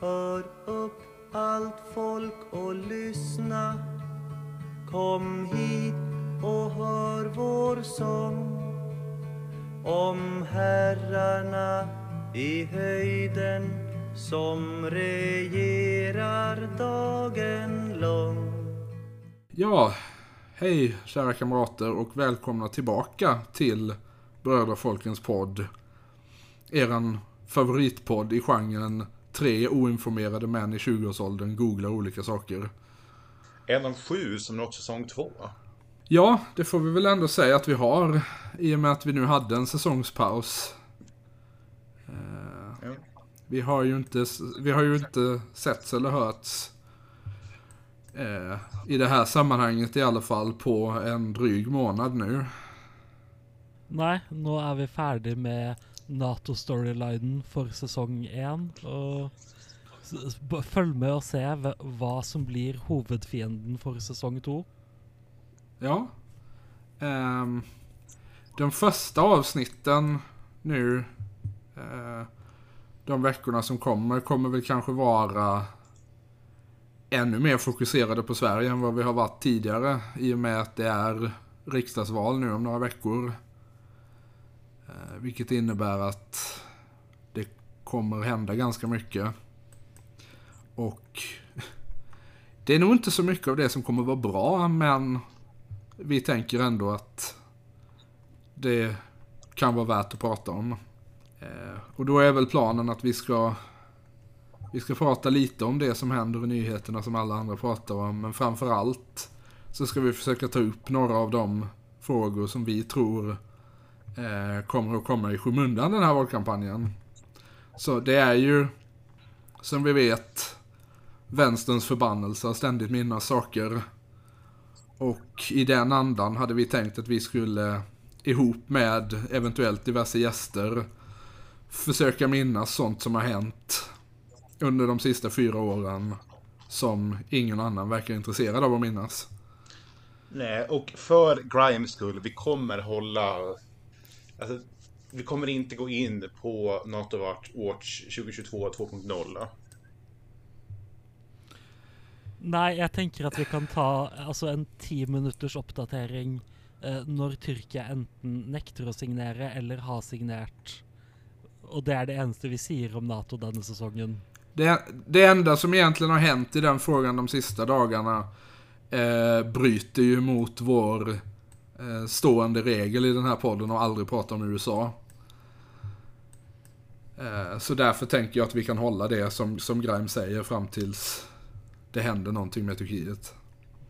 Hör upp allt folk och lyssna. Kom hit och hör vår sång. Om herrarna i höjden som regerar dagen lång. Ja, hej kära kamrater och välkomna tillbaka till Bröder Folkens podd. Eran favoritpodd i genren tre oinformerade män i 20-årsåldern googlar olika saker. En av sju som når säsong två. Ja, det får vi väl ändå säga att vi har. I och med att vi nu hade en säsongspaus. Eh. Vi har ju inte, vi har ju inte setts eller hörts. Eh, I det här sammanhanget i alla fall på en dryg månad nu. Nei, nå er vi ferdig med Nato-storylinen for sesong én. Og følg med og se hva som blir hovedfienden for sesong to. Ja. Ehm, um, de första avsnitten nu, uh, de veckorna som kommer, kommer väl kanske vara ännu mer fokuserade på Sverige än vad vi har varit tidigare. I och med att det är riksdagsval nu om några veckor. Eh, vilket innebär att det kommer hända ganska mycket. Och det är nog inte så mycket av det som kommer vara bra, men vi tänker ändå att det kan vara värt att prata om. Eh, och då är väl planen att vi ska vi ska prata lite om det som händer i nyheterna som alla andra pratar om. Men framför allt så ska vi försöka ta upp några av de frågor som vi tror eh, kommer att komma i skymundan den här valkampanjen. Så det är ju som vi vet vänsterns förbannelse att ständigt minnas saker. Och i den andan hade vi tänkt att vi skulle ihop med eventuellt diverse gäster försöka minnas sånt som har hänt under de sista fyra åren som ingen annan verkar intresserad av att minnas. Nej, och för Grimes skull, vi kommer hålla... Alltså, vi kommer inte gå in på NATO Watch 2022 2.0. Nei, jeg tenker at vi kan ta altså en ti minutters oppdatering eh, når Tyrkia enten nekter å signere eller har signert. Og det er det eneste vi sier om Nato denne sesongen. Det, det enda som egentligen har hänt i den frågan de sista dagarna eh, bryter ju mot vår eh, stående regel i den här podden och aldrig prata om USA. Eh, så därför tänker jag att vi kan hålla det som, som Grimes säger fram tills det händer någonting med Turkiet.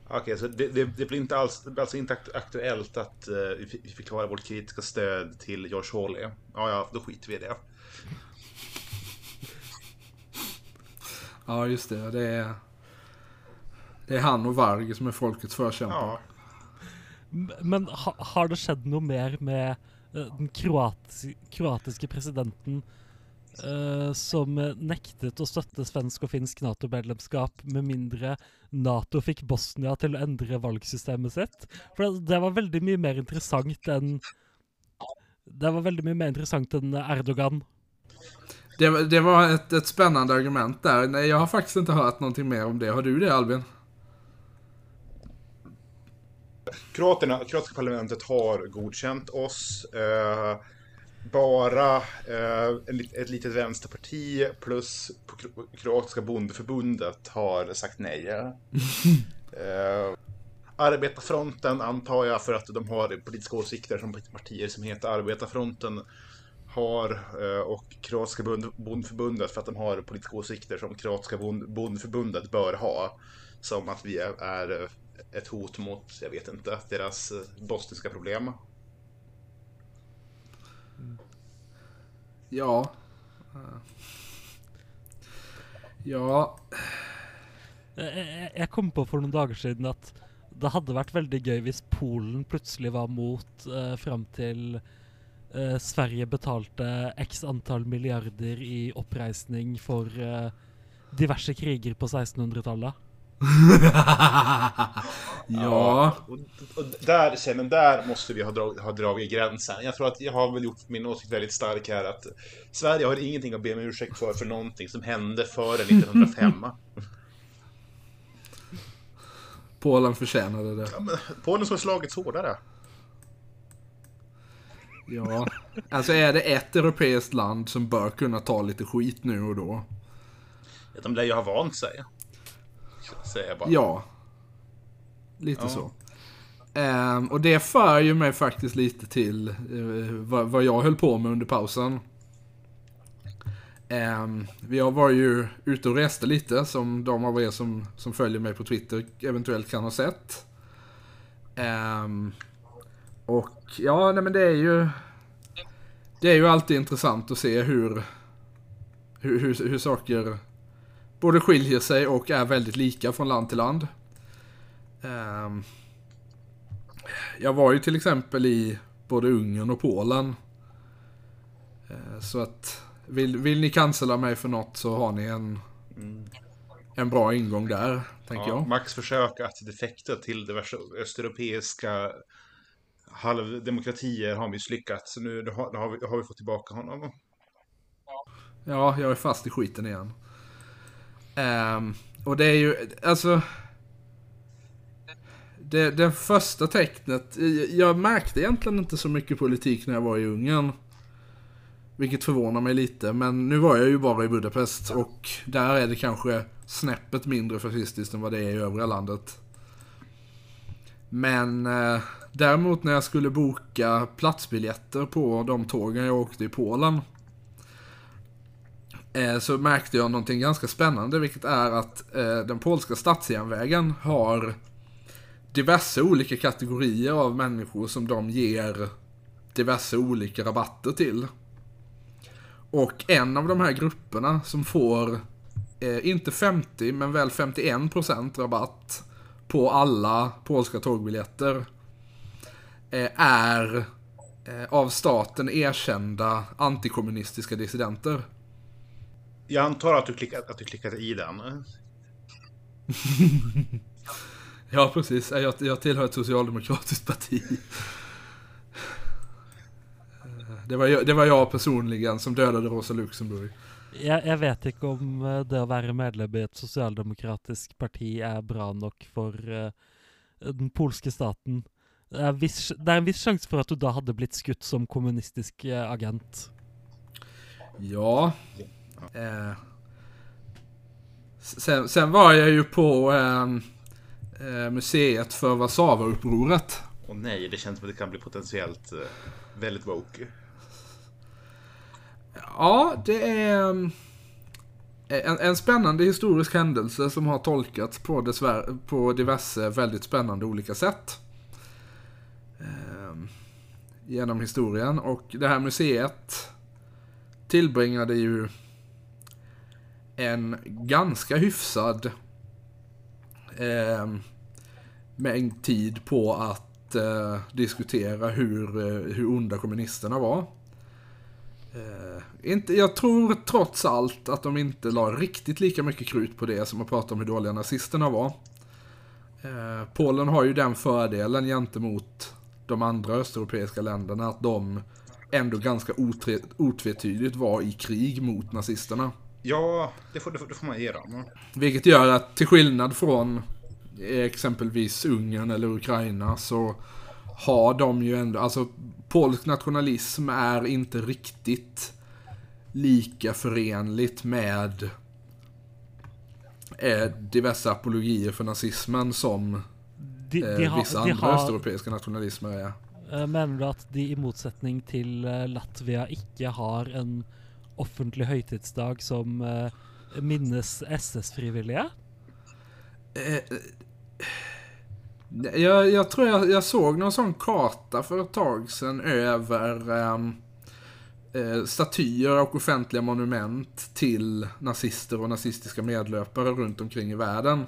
Okej, så det, det, det blir inte alls, det blir alltså inte akt- aktuellt att eh, vi fi- vi förklarar vårt kritiska stöd till George Hawley. Ja, ja, då skiter vi i det. Ja, just det. Det är, det är han och Varg som är folkets förkämpar. Ja. Men ha, har det skjedd noe mer med uh, den kroati kroatiske presidenten uh, som eh, nektet å støtte svensk og finsk Nato-medlemskap med mindre Nato fikk Bosnia til å endre valgsystemet sitt? For det, det var veldig mye mer interessant enn Det var veldig mye mer interessant enn Erdogan. Det, var- det var ett, ett spännande argument där. Nej, jag har faktiskt inte hört någonting mer om det. Har du det Albin? Kroaterna, kroatiska parlamentet har godkänt oss. Eh, bara eh, ett litet vänsterparti plus kroatiska bondeförbundet har sagt nej. eh, arbetarfronten antar jag för att de har politiska åsikter som partier som heter Arbetarfronten har eh, och kroatiska bond- bondeförbundet för att de har politiska åsikter som kroatiska bond- bondeförbundet bör ha. Som att vi är, är ett hot mot, jag vet inte, deras eh, bosniska problem. Ja. Ja. Jeg, jeg- jeg kom på for noen dager siden at det hadde vært veldig gøy hvis Polen plutselig var mot uh, fram til eh, Sverige betalte x antall milliarder i oppreisning for eh, diverse kriger på 1600-tallet. ja, Och, och där, sen, där måste vi ha, drag, ha dragit gränsen. Jag tror att jag har väl gjort min åsikt väldigt stark här att Sverige har ingenting att be om ursäkt för, för någonting som hände före 1905. Polen förtjänade det. Ja, men Polen som har slagits hårdare. Ja, alltså är det ett europeiskt land som bör kunna ta lite skit nu och då? De lär ju ha vant sig. Säger jag bara. Ja. Lite Ja. så. Ehm, och det för ju mig faktiskt lite till eh, vad, vad jag höll på med under pausen. Um, jag var ju ute och reste lite, som de av er som, som följer mig på Twitter eventuellt kan ha sett. Ehm, och ja, nej men det är ju... Det är ju alltid intressant att se hur, hur, hur, hur saker både skiljer sig och är väldigt lika från land till land. Ehm, jag var ju till exempel i både Ungern och Polen. Eh, så att vill, vill ni cancella mig för något så har ni en, en bra ingång där, tänker Ja, jag. Max försök att defekta till diverse östeuropeiska halvdemokratier har misslyckats. Nu har, har, vi, har vi fått tillbaka honom. Ja, jag är fast i skiten igen. Um, och det är ju, alltså... Det, det första tecknet, jag märkte egentligen inte så mycket politik när jag var i Ungern. Vilket förvånar mig lite, men nu var jag ju bara i Budapest och där är det kanske snäppet mindre fascistiskt än vad det är i övriga landet. Men eh, däremot när jag skulle boka platsbiljetter på de tågen jag åkte i Polen Eh, så märkte jag någonting ganska spännande, vilket är att eh, den polska stadsjärnvägen har diverse olika kategorier av människor som de ger diverse olika rabatter till. Och en av de här grupperna som får, eh, inte 50 men väl 51% rabatt på alla polska tågbiljetter eh, är eh, av staten erkända antikommunistiska dissidenter. Jag antar att du, klickat, att du klickade i den. Ja, precis. Jag, jag tillhör ett socialdemokratiskt parti. Det var, jag, det var jag personligen som dödade Rosa Luxemburg. Jeg, jeg vet ikke om eh, det å være medlem i et sosialdemokratisk parti er bra nok for eh, den polske staten. Det er, viss, det er en viss sjanse for at du da hadde blitt skutt som kommunistisk eh, agent. Ja. Eh, sen, sen var jag ju på eh, eh, museet för Warszawa-upproret. Och nej, det känns som att det kan bli potentiellt eh, väldigt woke. Ja, det är mm, en, en spännande historisk händelse som har tolkats på, dessvärre, på diverse väldigt spännande olika sätt. Ehm, genom historien. Och det här museet tillbringade ju en ganska hyfsad eh, mängd tid på att eh, diskutera hur, eh, hur onda kommunisterna var. Eh, inte, jag tror trots allt att de inte la riktigt lika mycket krut på det som att prata om hur dåliga nazisterna var. Eh, Polen har ju den fördelen gentemot de andra östeuropeiska länderna att de ändå ganska otvetydigt var i krig mot nazisterna. Ja, det får, det får, det får man ge dem. Vilket gör att till skillnad från exempelvis Ungern eller Ukraina så har de ju ändå, alltså polsk nationalism är inte riktigt lika förenligt med eh, diverse apologier för nazismen som De, de, eh, har, vissa de andra har, östeuropeiska nationalismer är. eh, Mener du at de i motsetning til eh, Latvia ikke har en offentlig høytidsdag som eh, minnes SS-frivillige? Eh, eh jag, jag tror jag, jag såg någon sån karta för ett tag sedan över ehm, eh, statyer och offentliga monument till nazister och nazistiska medlöpare runt omkring i världen.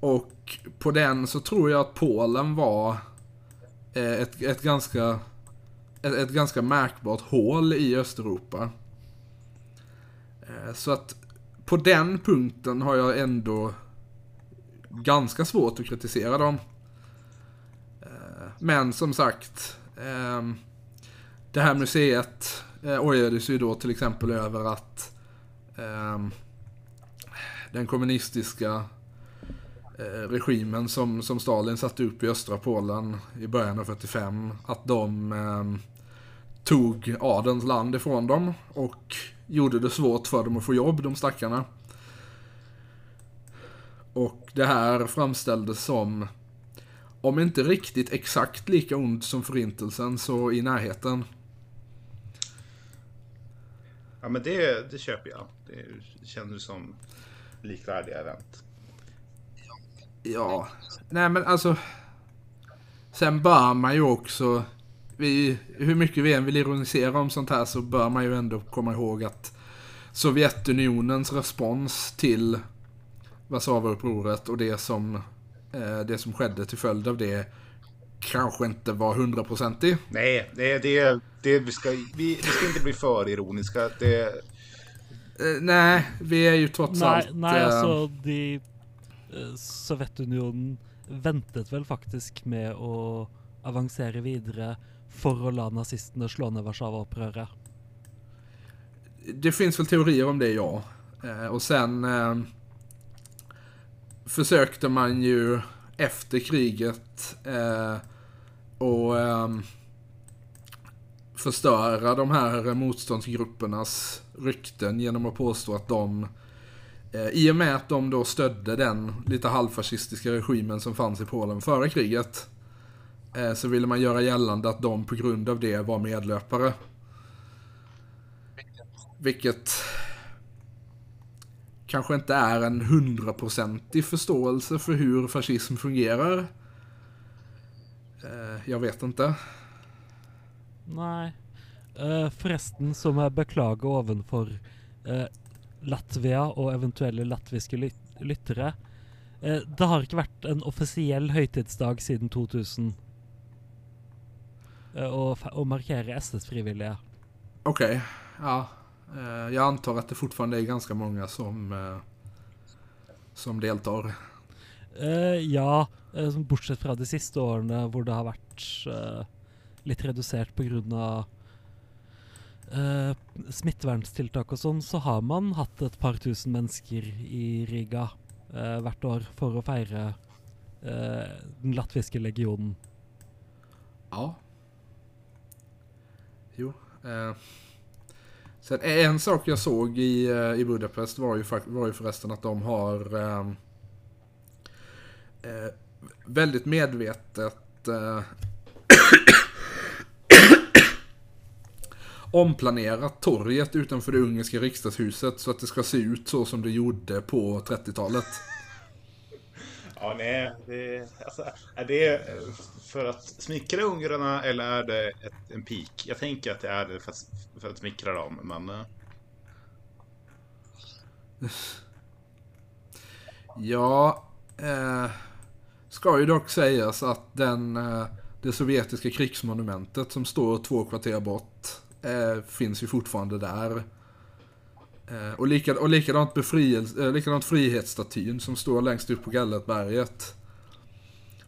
Och på den så tror jag att Polen var eh, ett, ett, ganska, ett, ett ganska märkbart hål i Östeuropa. Eh, så att på den punkten har jag ändå ganska svårt att kritisera dem. Eh, men som sagt, ehm, det här museet eh, ojades ju då till exempel över att ehm, den kommunistiska regimen som, som Stalin satte upp i östra Polen i början av 45, att de ehm, tog adelns land ifrån dem och gjorde det svårt för dem att få jobb, de stackarna. Och det här framställdes som, om inte riktigt exakt lika ont som förintelsen, så i närheten. Ja, men det, det köper jag. Det känns som likvärdiga event. Ja, nej men alltså. Sen bör man ju också, vi, hur mycket vi än vill ironisera om sånt här så bör man ju ändå komma ihåg att Sovjetunionens respons till Warszawaupproret och det som, eh, det som skedde till följd av det kanske inte var hundraprocentig. Nej, det, det, det, vi, ska, vi, vi ska inte bli för ironiska. Det, Eh, nej, vi är ju trots Nej, allt... nej eh, alltså de eh, Sovjetunionen ventet vel faktisk med å avansere videre for å la nazistene slå ned Warszawa-opprøret. Det finns väl teorier om det, ja. Eh, och sen eh, försökte man ju efter kriget eh, och eh, förstöra de här motståndsgruppernas rykten genom att påstå att de eh, i och med att de då stödde den lite halvfascistiska regimen som fanns i Polen före kriget Eh, så ville man göra gällande att de på grund av det var medlöpare. Vilket kanske inte är en hundraprocentig förståelse för hur fascism fungerar. Eh, jag vet inte. Nej. Eh, förresten, som jag beklagar ovanför Latvia och eventuella latviska lyttare. det har inte varit en officiell högtidsdag sedan 2000 eh, å, fe- å markere SS-frivillige. Okej, ja. Eh, Jag antar att det fortfarande är ganska många som, eh, som deltar. Ja, bortsett fra de siste årene hvor det har vært eh, litt redusert pga. Uh, smitteverntiltak og sånn, så har man hatt et par tusen mennesker i Riga eh, hvert år for å feire eh, den latviske legionen. Ja. Jo. Eh. Sen en sak jag såg i, eh, i Budapest var ju, var ju förresten att de har ehm, eh, väldigt medvetet eh, omplanerat torget utanför det ungerska riksdagshuset så att det ska se ut så som det gjorde på 30-talet ja, nej, det, alltså, är det för att smickra ungrarna eller är det ett, en pik? Jag tänker att det är det för att, för att smickra dem, men... Eh. Ja, eh, ska ju dock sägas att den, eh, det sovjetiska krigsmonumentet som står två kvarter bort eh, finns ju fortfarande där. Eh, och, lika, och likadant, befrielse, eh, likadant frihetsstatyn som står längst upp på Gallerberget.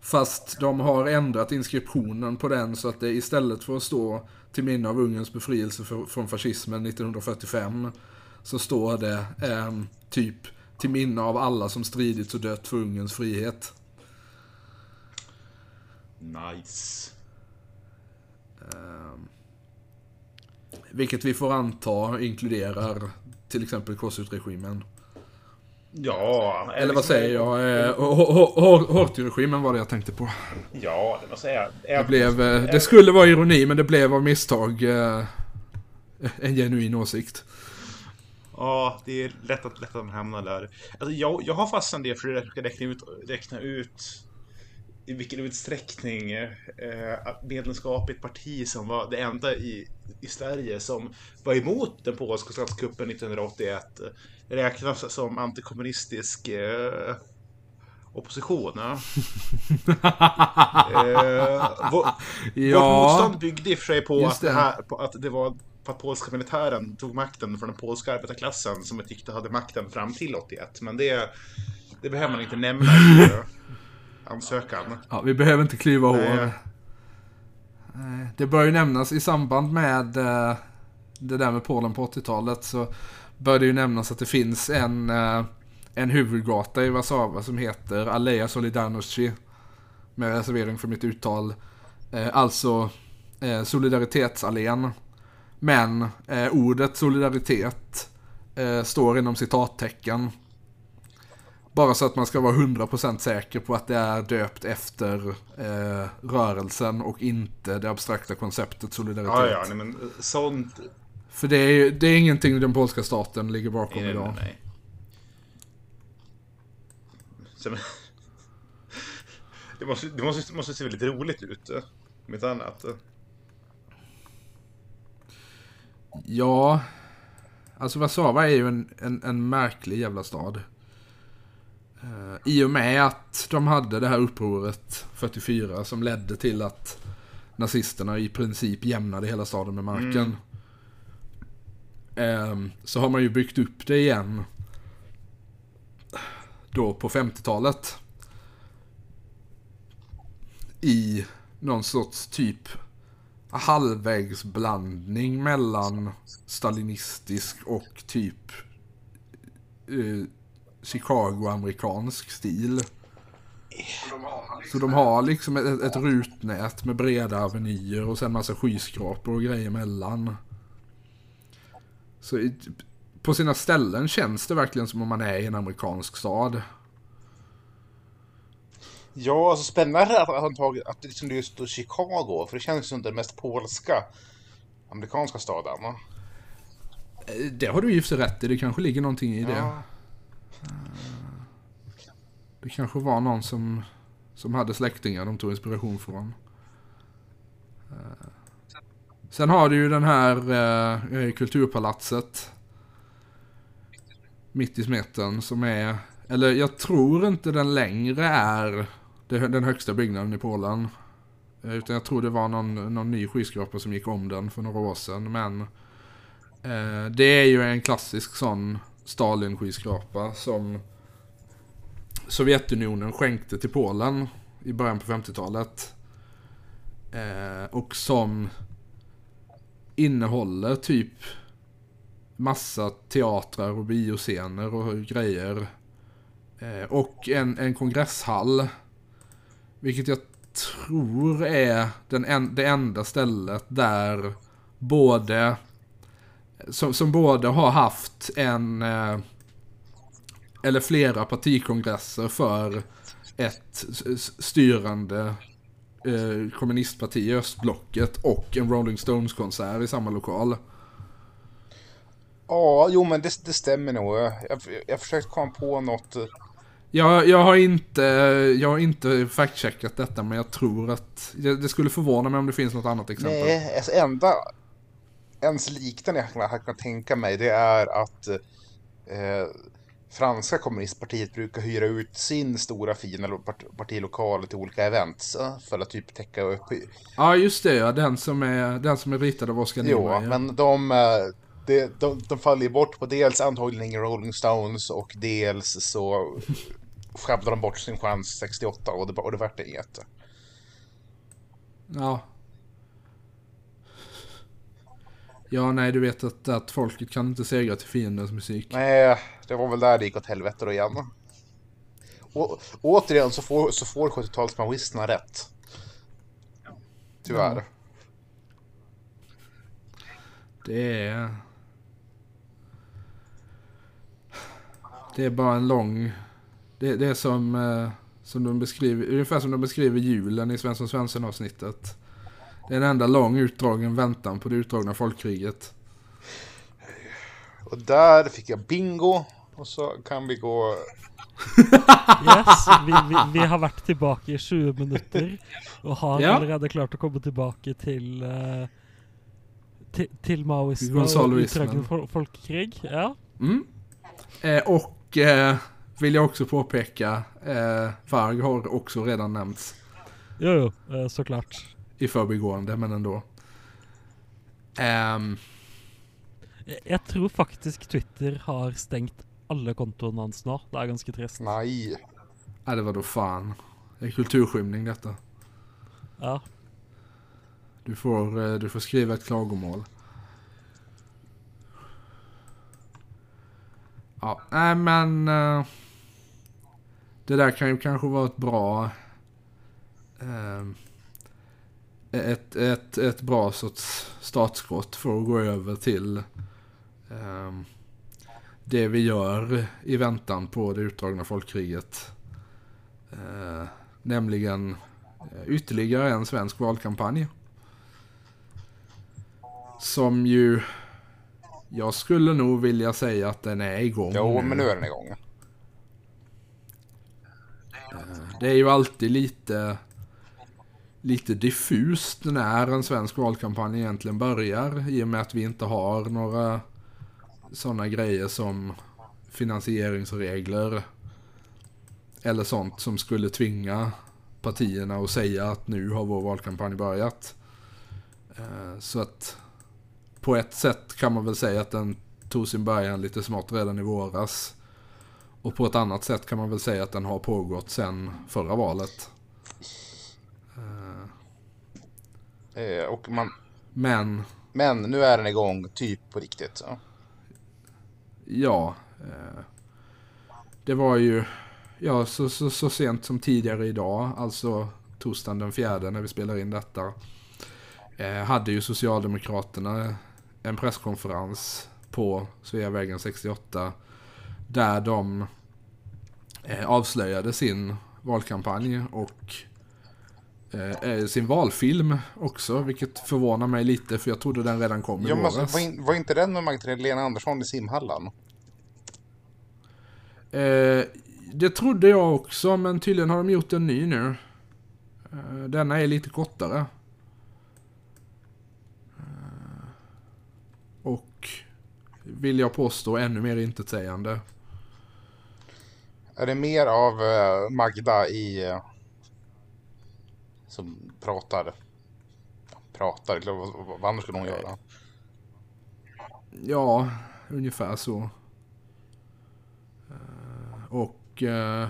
Fast de har ändrat inskriptionen på den så att det istället för att stå till minne av Ungerns befrielse för, från fascismen 1945 så står det ehm, typ till minne av alla som stridit och dött för Ungerns frihet. Nice. Ehm, vilket vi får anta inkluderar till exempel korsutregimen. Ja, Eller vad säger jag? Eh, Hor- Hor- Hor- Horthy-regimen var det jag tänkte på. Ja, det måste jag säga. Det, blev, eh, det skulle vara ironi men det blev av misstag eh, en genuin åsikt. Ja, det är lätt att, lätt att hamna där. Alltså, jag, jag har fastnat del för att räkna ut, räkna ut i vilken utsträckning eh, medlemskap i ett parti som var det enda i, i Sverige som var emot den polska statskuppen 1981 eh, räknas som antikommunistisk eh, opposition. Eh, vår, Vårt Ja, motstånd byggde i och för sig på Just att, det. här, på att det var på att polska militären tog makten från den polska arbetarklassen som jag tyckte hade makten fram till 81. Men det, det behöver man inte nämna ansökan. Ja, vi behöver inte klyva hår. Nej, Det bör ju nämnas i samband med eh, det där med Polen på 80-talet så bör det ju nämnas att det finns en, eh, en huvudgata i Warszawa som heter Aleja Solidarności. Med reservering för mitt uttal. Eh, alltså eh, Solidaritetsallén. Men eh, ordet solidaritet eh, står inom citattecken. Bara så att man ska vara 100% säker på att det är döpt efter eh, rörelsen och inte det abstrakta konceptet solidaritet. Ja, ja, nej, men eh, sånt... För det är, det är ingenting den polska staten ligger bakom Nej, nej, idag. nej. Det måste, det måste, måste se väldigt roligt ut. eh, Om inte annat. Ja, alltså Warszawa är ju en, en, en märklig jävla stad. Eh, I och med att de hade det här upproret 44 som ledde till att nazisterna i princip jämnade hela staden med marken. Ehm, så har man ju byggt upp det igen. Då på 50-talet. I någon sorts typ halvvägsblandning mellan stalinistisk och typ eh, Chicago-amerikansk stil. Så de har liksom ett, ett rutnät med breda avenyer och sen massa skyskrapor och grejer emellan. Så i, på sina ställen känns det verkligen som om man är i en amerikansk stad. Ja, alltså spännande att att han tagit att det liksom det är just Chicago, för det känns som den mest polska amerikanska staden. va? Eh, Det har du ju rätt i, det kanske ligger någonting i det. Ja. Det kanske var någon som, som hade släktingar de tog inspiration från. Eh, sen har du ju den här eh, kulturpalatset. Mitt i smeten som är, eller jag tror inte den längre är den högsta byggnaden i Polen. Eh, utan jag tror det var någon, någon ny skyskrapa som gick om den för några år sedan. Men eh, det är ju en klassisk sån Stalin-skyskrapa som Sovjetunionen skänkte till Polen i början på 50-talet. Eh, och som innehåller typ massa teatrar och bioscener och grejer. Eh, och en, en kongresshall. Vilket jag tror är den en, det enda stället där både som, som både har haft en eh, eller flera partikongresser för ett styrande eh, kommunistparti i östblocket och en Rolling Stones-konsert i samma lokal. Ja, jo men det, det stämmer nog. Jag, jag försökte komma på något. Jag, jag har inte, jag har inte fact-checkat detta men jag tror att det, det skulle förvåna mig om det finns något annat exempel. Nej, alltså enda ens liknande jag kan, jag kan tänka mig det är att eh, franska kommunistpartiet brukar hyra ut sin stora fina part, partilokal till olika events eh, för att typ täcka upp. Ja just det ja, den som är, den som är ritad av Oscar Jo, Niemeyer. men de, eh, de, de, de faller ju bort på dels antagligen Rolling Stones och dels så sjabblar de bort sin chans 68 och det, och det vart inget. Ja. Ja, nej, du vet att, att folket kan inte segra till fiendens musik. Nej, det var väl där det gick åt helvete då igen. Och, återigen så får, så får 70-talsmaoisterna rätt. Tyvärr. Ja. Det är... Det är bara en lång... Det, det är som, eh, som de beskriver, ungefär som de beskriver julen i Svensson Svensson avsnittet. Det är en enda lång utdragen väntan på det utdragna folkkriget. Och där fick jag bingo. Och så kan vi gå... Yes, vi, vi, vi har vært tilbake i 20 minutter og har Ja. allerede klart å komme tilbake til uh, til, til maoisme og Gonzaloismen. utdragen fol folkekrig. Ja. Mm. Eh, och eh, vill jag också påpeka, eh, Varg har också redan nämnts Jo, jo, eh, så klart. I förbigående, men ändå. Jeg, jeg tror faktisk Twitter har stengt alle kontoen hans nå. Det er ganske trist. Nej. Nej, det var då fan. Det är kulturskymning detta. Ja. Du får, eh, du får skriva ett klagomål. Ja, nej men... eh, Det där kan ju kanske vara ett bra... eh, Ett, ett, ett bra sorts startskott för att gå över till eh, det vi gör i väntan på det utdragna folkkriget. Eh, Nämligen eh, ytterligare en svensk valkampanj. Som ju... Jag skulle nog vilja säga att den är igång Jo, men nu är den igång. Det är ju alltid lite... Lite diffust när en svensk valkampanj egentligen börjar. I och med att vi inte har några sådana grejer som finansieringsregler. Eller sånt som skulle tvinga partierna att säga att nu har vår valkampanj börjat. Eh, så att på ett sätt kan man väl säga att den tog sin början lite smått redan i våras. Och på ett annat sätt kan man väl säga att den har pågått sedan förra valet. Eh, och man, Men men nu är den igång, typ på riktigt. Så. ja, eh, det var ju ja, så, så, så sent som tidigare idag, alltså torsdagen den fjärde när vi spelar in detta. Eh, hade ju Socialdemokraterna en presskonferens på Sveavägen 68 där de eh, avslöjade sin valkampanj och eh, eh, sin valfilm också, vilket förvånar mig lite för jag trodde den redan kom i Ja, våras. alltså, var, in, var inte den med Magdalena Andersson i simhallen? Eh, det trodde jag också, men tydligen har de gjort en ny nu. Eh, denna är lite kortare. Eh, och vill jag påstå ännu mer intetsägande. Är det mer av eh, Magda i som pratar? Pratar, vad, vad annars skulle hon göra? Ja, ungefär så. Eh, och eh,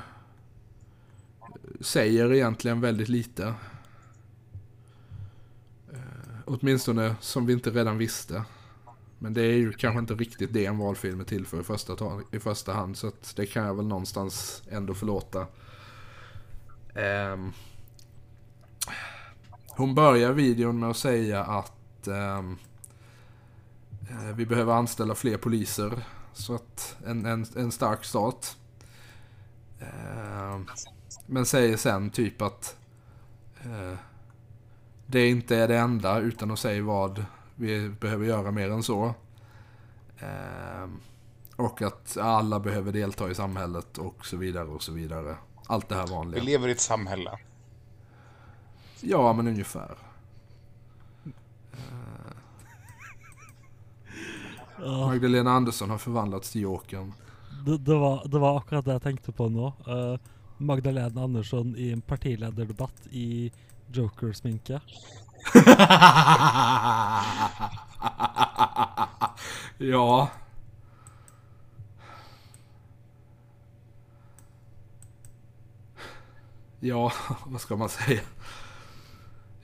säger egentligen väldigt lite. Eh, åtminstone som vi inte redan visste. Men det är ju kanske inte riktigt det en valfilm är till för i första, i första hand. Så att det kan jag väl någonstans ändå förlåta. Um, hon börjar videon med att säga att ehm, Eh, Vi behöver anställa fler poliser. Så att en, en, en stark start. Eh, Men säger sen typ att eh, det inte är det enda utan att säga vad vi behöver göra mer än så. Eh, Och att alla behöver delta i samhället och så vidare och så vidare. Allt det här vanliga. Vi lever i ett samhälle. Ja, men ungefär. Ja, Magdalena Andersson har förvandlats till Jokern. det, det, var, det var akkurat det jeg tenkte på nå. Eh, Magdalena Andersson i en partilederdebatt i Joker-sminke. ja. Ja, vad ska man säga?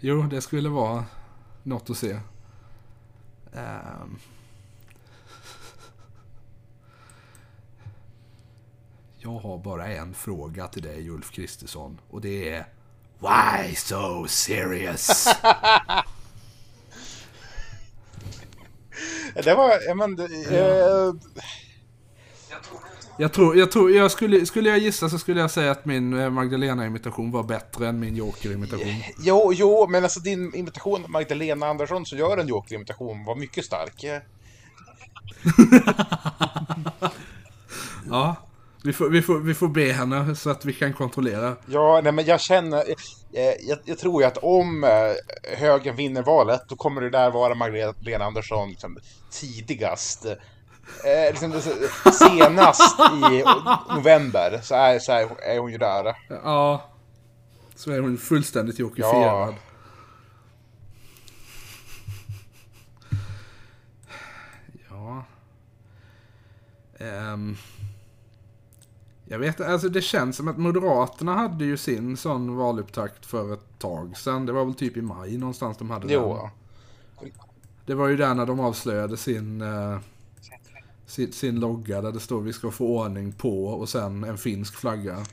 Jo, det skulle vara något att se. Ehm. Jag har bara en fråga till dig Ulf Kristersson och det är Why so serious? Det var, men, eh, Jag tror, jag tror, jag skulle, skulle jag gissa så skulle jag säga att min eh, Magdalena-imitation var bättre än min Joker-imitation. jo, jo, men alltså din imitation Magdalena Andersson som gör en Joker-imitation var mycket stark. Eh, Ja, vi får, vi, får, vi får be henne så att vi kan kontrollera. Ja, nej men jag känner, eh, jag, jag tror ju att om högern vinner valet, då kommer det där vara Magdalena Andersson liksom, tidigast. Eh, liksom, det- senast i november så är, så är, är hon ju där. Ja, så är hon fullständigt Jokerfierad. Ja. Ja. Ehm, Jag vet alltså det känns som att Moderaterna hade ju sin sån valupptakt för ett tag sedan. Det var väl typ i maj någonstans de hade den. Jo. Det var ju där när de avslöjade sin, eh, sin, sin logga där det står vi ska få ordning på och sen en finsk flagga.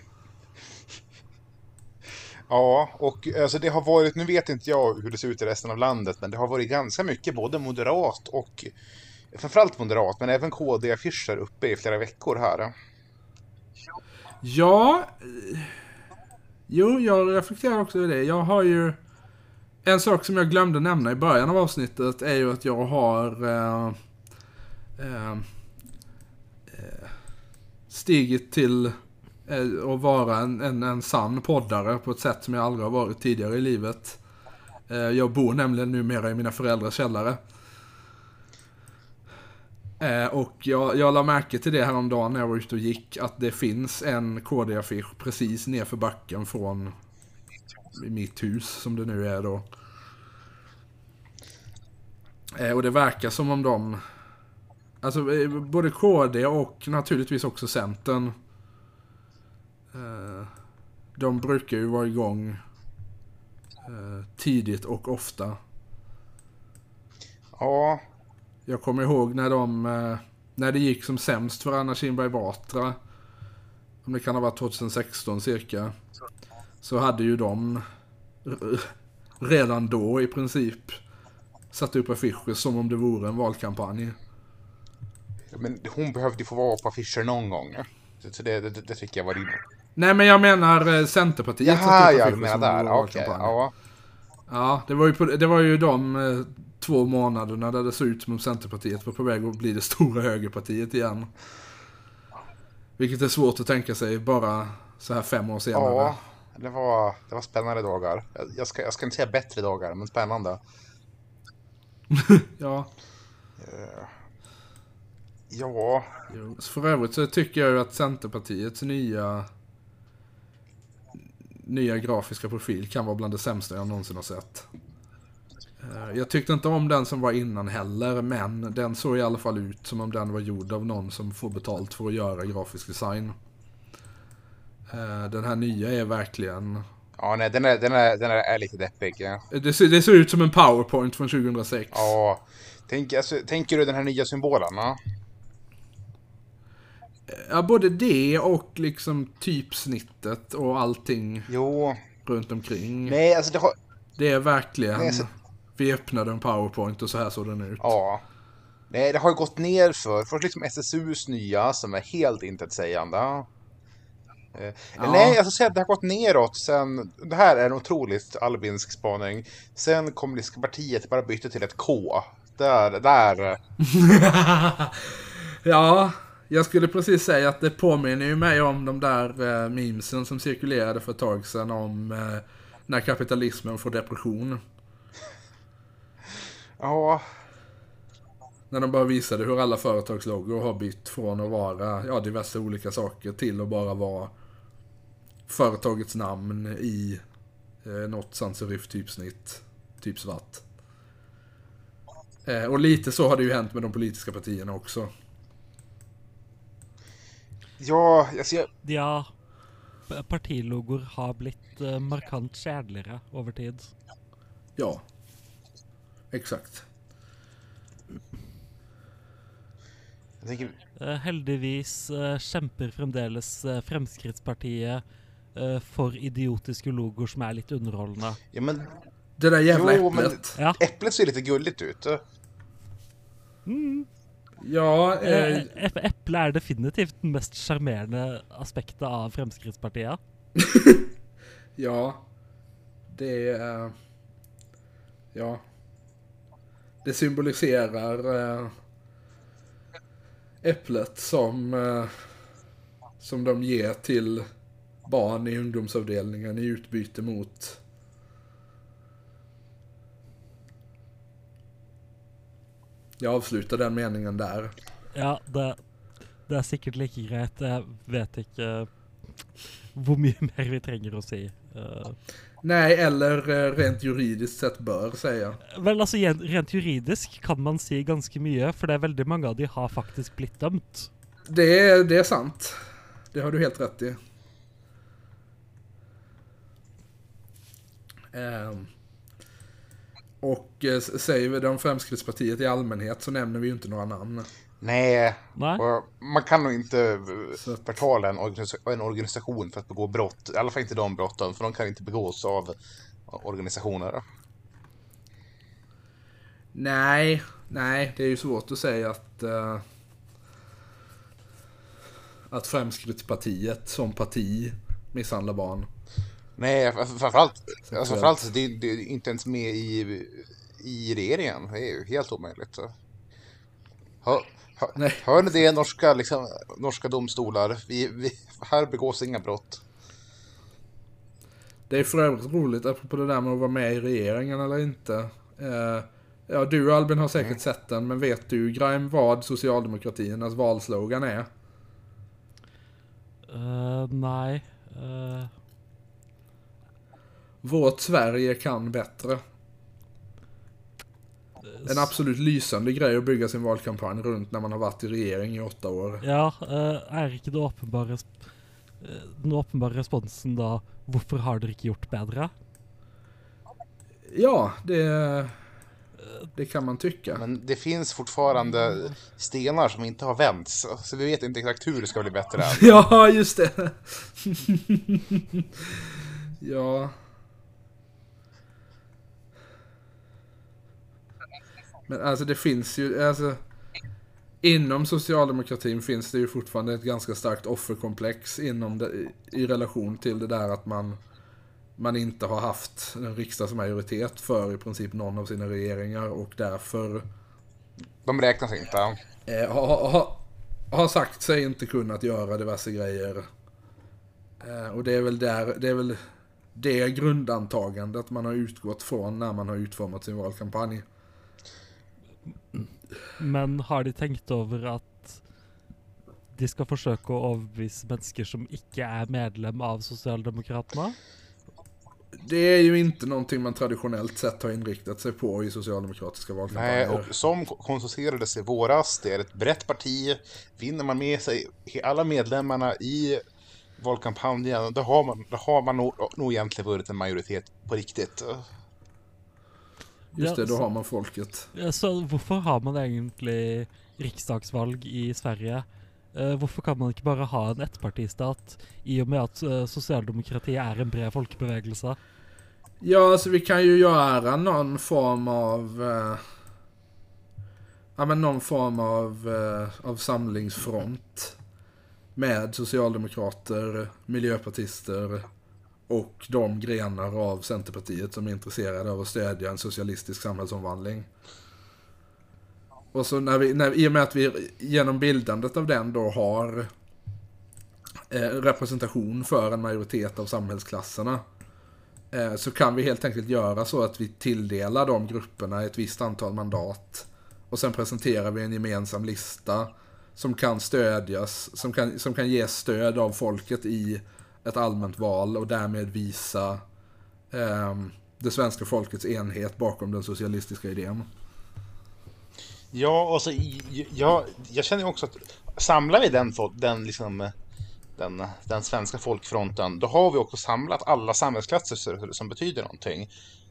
Ja, och alltså det har varit, nu vet inte jag hur det ser ut i resten av landet, men det har varit ganska mycket både moderat och framförallt moderat, men även KD-affischer uppe i flera veckor här. Ja, jo jag reflekterar också över det. Jag har ju en sak som jag glömde nämna i början av avsnittet är ju att jag har eh, eh, stigit till eh, att vara en, en, en sann poddare på ett sätt som jag aldrig har varit tidigare i livet. Eh, jag bor nämligen numera i mina föräldrars källare. Eh, och jag, jag la märke till det häromdagen när jag var ute och gick att det finns en KD-affisch precis nerför backen från mitt hus som det nu är då. Eh, och det verkar som om de, alltså eh, både KD och naturligtvis också Centern. Eh, de brukar ju vara igång eh, tidigt och ofta. Ja, Jag kommer ihåg när de, när det gick som sämst för Anna Kinberg Batra. Om det kan ha varit 2016 cirka. Så hade ju de redan då i princip satt upp affischer som om det vore en valkampanj. Men hon behövde ju få vara på affischer någon gång. Så det, det, det tycker jag var rimligt. Nej men jag menar eh, Centerpartiet Jaha, ja, du menar där. Okej, valkampanj. ja. Ja, det var ju, på, det var ju de eh, två månaderna där det såg ut som om Centerpartiet var på väg att bli det stora högerpartiet igen. Vilket är svårt att tänka sig bara så här fem år senare. Ja, det var, det var spännande dagar. Jag- ska, jag ska inte säga bättre dagar, men spännande. ja. Ja, För övrigt så tycker jag ju att Centerpartiets nya nya grafiska profil kan vara bland det sämsta jag någonsin har sett. Eh, Jag tyckte inte om den som var innan heller, men den såg i alla fall ut som om den var gjord av någon som får betalt för att göra grafisk design. Eh, Den här nya är verkligen... ja nej, den är, den är, den är, är lite deppig. Ja. Det ser, det ser ut som en powerpoint från 2006. Ja, tänk, alltså, tänker du den här nya symbolen? Ja? Ja, både det och liksom typsnittet och allting Jo, runt omkring. nej, alltså det har... Det är verkligen... Nej, så- Vi öppnade en powerpoint och så här såg den ut. Ja. Nej, det har ju gått ner för. Först liksom SSUs nya som är helt intetsägande. Eh, Ja. Nej, att det har gått neråt sen, det här är en otroligt albinsk spaning, sen kommunistiska partiet bara bytte till ett K. Där, där. ja, jag skulle precis säga att det påminner ju mig om de där eh, memesen som cirkulerade för ett tag sedan om eh, när kapitalismen får depression. Ja, När de bara visade hur alla företagsloggor har bytt från att vara ja, diverse olika saker till att bara vara företagets namn i eh, något sans typsnitt, typ svart. Eh, och lite så har det ju hänt med de politiska partierna också. Ja, alltså jag, Ja, p- partilogor har blitt eh, markant kjedeligere over tid. Ja, exakt. jag tänker, Eh, heldigvis eh, kjemper fremdeles Fremskrittspartiet for idiotiske logoer som er litt underholdende. ja men Det där jävla Jo, men- äpplet. Ja. äpplet ser lite gulligt ut. Ja, eh, Eh, ep- Eple er definitivt den mest sjarmerende aspektet av Fremskrittspartiet. ja. Det är... Ja. Det symboliserar eh, äpplet som, eh, som de ger till barn i ungdomsavdelningen i utbyte mot Jag avslutar den meningen där. Ja, det, det er sikkert like greit. Jeg vet ikke hvor mye mer vi trenger å si. Eh, Nej, eller eh, rent juridiskt sett bör säga. vel, altså Rent juridisk kan man si ganske mye, for det er veldig mange av de har faktisk blitt dømt. Det är, det är sant. det har du helt rätt i. Ehm. Och eh, säger vi om Fremskrittspartiet i allmänhet så nämner vi ju inte några namn. Nej, Nej. och man kan nog inte förtala en, organisa- en organisation för att begå brott. I alla fall inte de brotten, för de kan inte begås av organisationer. Nej, nej, det är ju svårt att säga att... eh, att Fremskrittspartiet som parti misshandlar barn. Nej, fr- framförallt, alltså, framförallt det, det är inte ens med i, i regeringen. Det är ju helt omöjligt. Hör, hör, Nej. hör ni det, norska, liksom, norska domstolar? Vi, vi, här begås inga brott. Det är för övrigt roligt, apropå det där med att vara med i regeringen eller inte. Eh, ja, du Albin har säkert sett den, men vet du Graim vad Socialdemokratiernas valslogan är? Eh, nej. Eh, Vårt Sverige kan bättre. En absolut lysande grej att bygga sin valkampanj runt när man har varit i regering i åtta år. ja, eh, er ikke det åpenbare sp- eh, Den åpenbare responsen da Hvorfor har dere ikke gjort bedre? Ja, det, det kan man tycka. Men det finns fortfarande stenar som inte har vänts. Så vi vet inte exakt hur det ska bli bättre än. Ja, just det. ja. Men alltså det finns ju, alltså. Inom socialdemokratin finns det ju fortfarande ett ganska starkt offerkomplex inom det, i, i relation till det där att man man inte har haft en riksdagsmajoritet för i princip någon av sina regeringar och därför De räknas inte. eh, har, har sagt sig inte kunnat göra diverse grejer. Eh, och det är väl där, det är väl det grundantagandet man har utgått från när man har utformat sin valkampanj. Men har de tenkt over at de skal forsøke å overbevise mennesker som ikke er medlem av Sosialdemokratene? Det är ju inte någonting man traditionellt sett har inriktat sig på i socialdemokratiska Nej, valkampanjer. och som konstaterades i våras, det är ett brett parti. Vinner man med sig alla medlemmarna i valkampanjen, då har man, då har man nog, nog egentligen vunnit en majoritet på riktigt. Just det, då har man folket. Så hvorfor har man egentlig riksdagsvalg i Sverige? Eh, hvorfor kan man ikke bare ha en ettpartistat i og med at uh, sosialdemokratiet er en bred folkebevegelse? Ja, alltså vi kan ju göra någon form av... Eh, ja, men någon form av, eh, av samlingsfront. Med socialdemokrater, miljöpartister och de grenar av Centerpartiet som är intresserade av att stödja en socialistisk samhällsomvandling. Och så när vi, när, i och med att vi genom bildandet av den då har eh, representation för en majoritet av samhällsklasserna. Eh, så kan vi helt enkelt göra så att vi tilldelar de grupperna ett visst antal mandat. Och sen presenterar vi en gemensam lista som kan stödjas, som kan, som kan ges stöd av folket i ett allmänt val och därmed visa eh, det svenska folkets enhet bakom den socialistiska idén. Ja, och så, jag, jag känner också att samlar vi den, den, liksom, den, den svenska folkfronten, då har vi också samlat alla samhällsklasser som- som betyder någonting.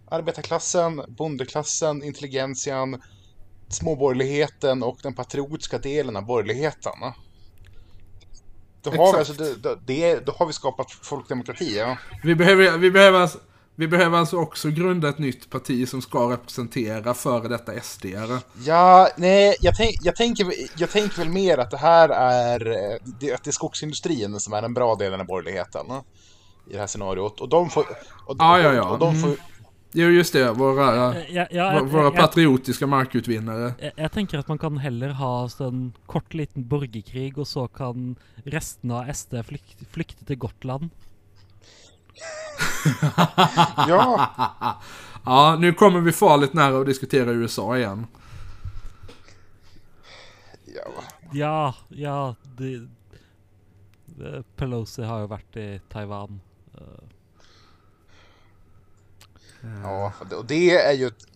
Arbetarklassen, bondeklassen, intelligentian, småborgerligheten och den patriotiska delen av borgerligheten. Då har, vi, alltså, det, det, då har vi skapat folkdemokrati. Ja. Vi behöver, vi behöver, alltså, vi behöver alltså också grunda ett nytt parti som ska representera före detta SDR. Ja, nej, jag, tänk, jag, tänker, jag tänker väl mer att det här är, det, att det är skogsindustrin som är den bra delen av borgerligheten i det här scenariot. Och de får... Och, Ja, ja, ja. Och de får. Jo, just det. Våra, Eh, ja, ja, våra, jeg, patriotiska markutvinnare. jeg, jeg tenker at man kan heller ha sånn kort liten borgerkrig, og så kan resten av SD flykte, flykte til Gotland. Ja, Ja, nu kommer vi farligt nära att diskutera USA igen. ja, Ja, ja de, eh, Pelosi har jo vært i Taiwan. Eh, ja, och det är ju... ett-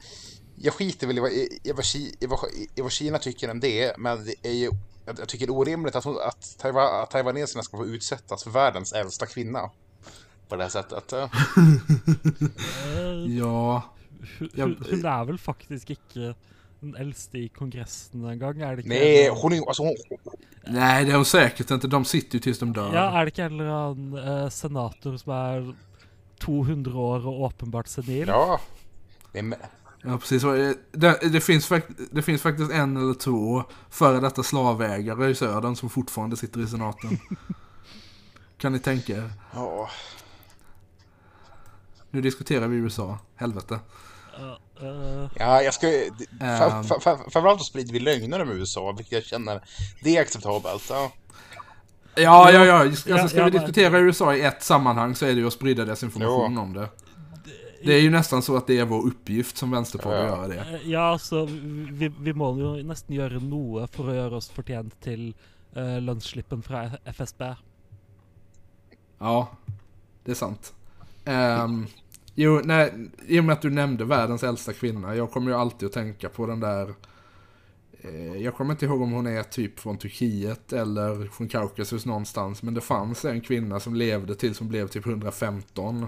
Jag skiter väl i vad, i, vad, i, vad, i vad Kina tycker om det, men det är ju jag, tycker det är orimligt att, hon, att, Taiwan, att taiwaneserna ska få utsättas för världens äldsta kvinna. På det här sättet. eh. Ja, Hun, Ja, hun, hun er vel faktisk ikke den eldste i kongressen engang? Er det ikke Nej, hon är alltså hon, nej det är hon säkert inte. De sitter ju tills de dör. Ja, er det ikke en eller annen eh, senator som er 200 år og åpenbart senil? Ja. Det är, med- Ja, precis. Eh, Det, det, finns, fakt- det finns faktiskt en eller två före detta slavägare i södern som fortfarande sitter i senaten. kan ni tänka er? ja. Nu diskuterar vi USA. Helvete. Eh, eh, ja, jag ska... Ehm. Fram- fram- fram- Framförallt så sprider vi lögner om USA, vilket jag känner, det är acceptabelt. Ja. Ja, ja, ja. Alltså, Ja, ska ja, vi diskutera USA i ett sammanhang så är det ju att sprida desinformation om det. Det är ju nästan så att det är vår uppgift som vänsterpodd att Ja. göra det. eh, ja, altså vi, vi må jo nesten gjøre noe for å gjøre oss fortjent til uh, lønnsslippen fra FSB. Ja, det är sant. Um, jo, nej, i och med att du nämnde världens äldsta kvinna, jag kommer ju alltid att tänka på den där... Eh, jag kommer inte ihåg om hon är typ från Turkiet eller från Kaukasus någonstans, men det fanns en kvinna som levde tills hon blev typ 115.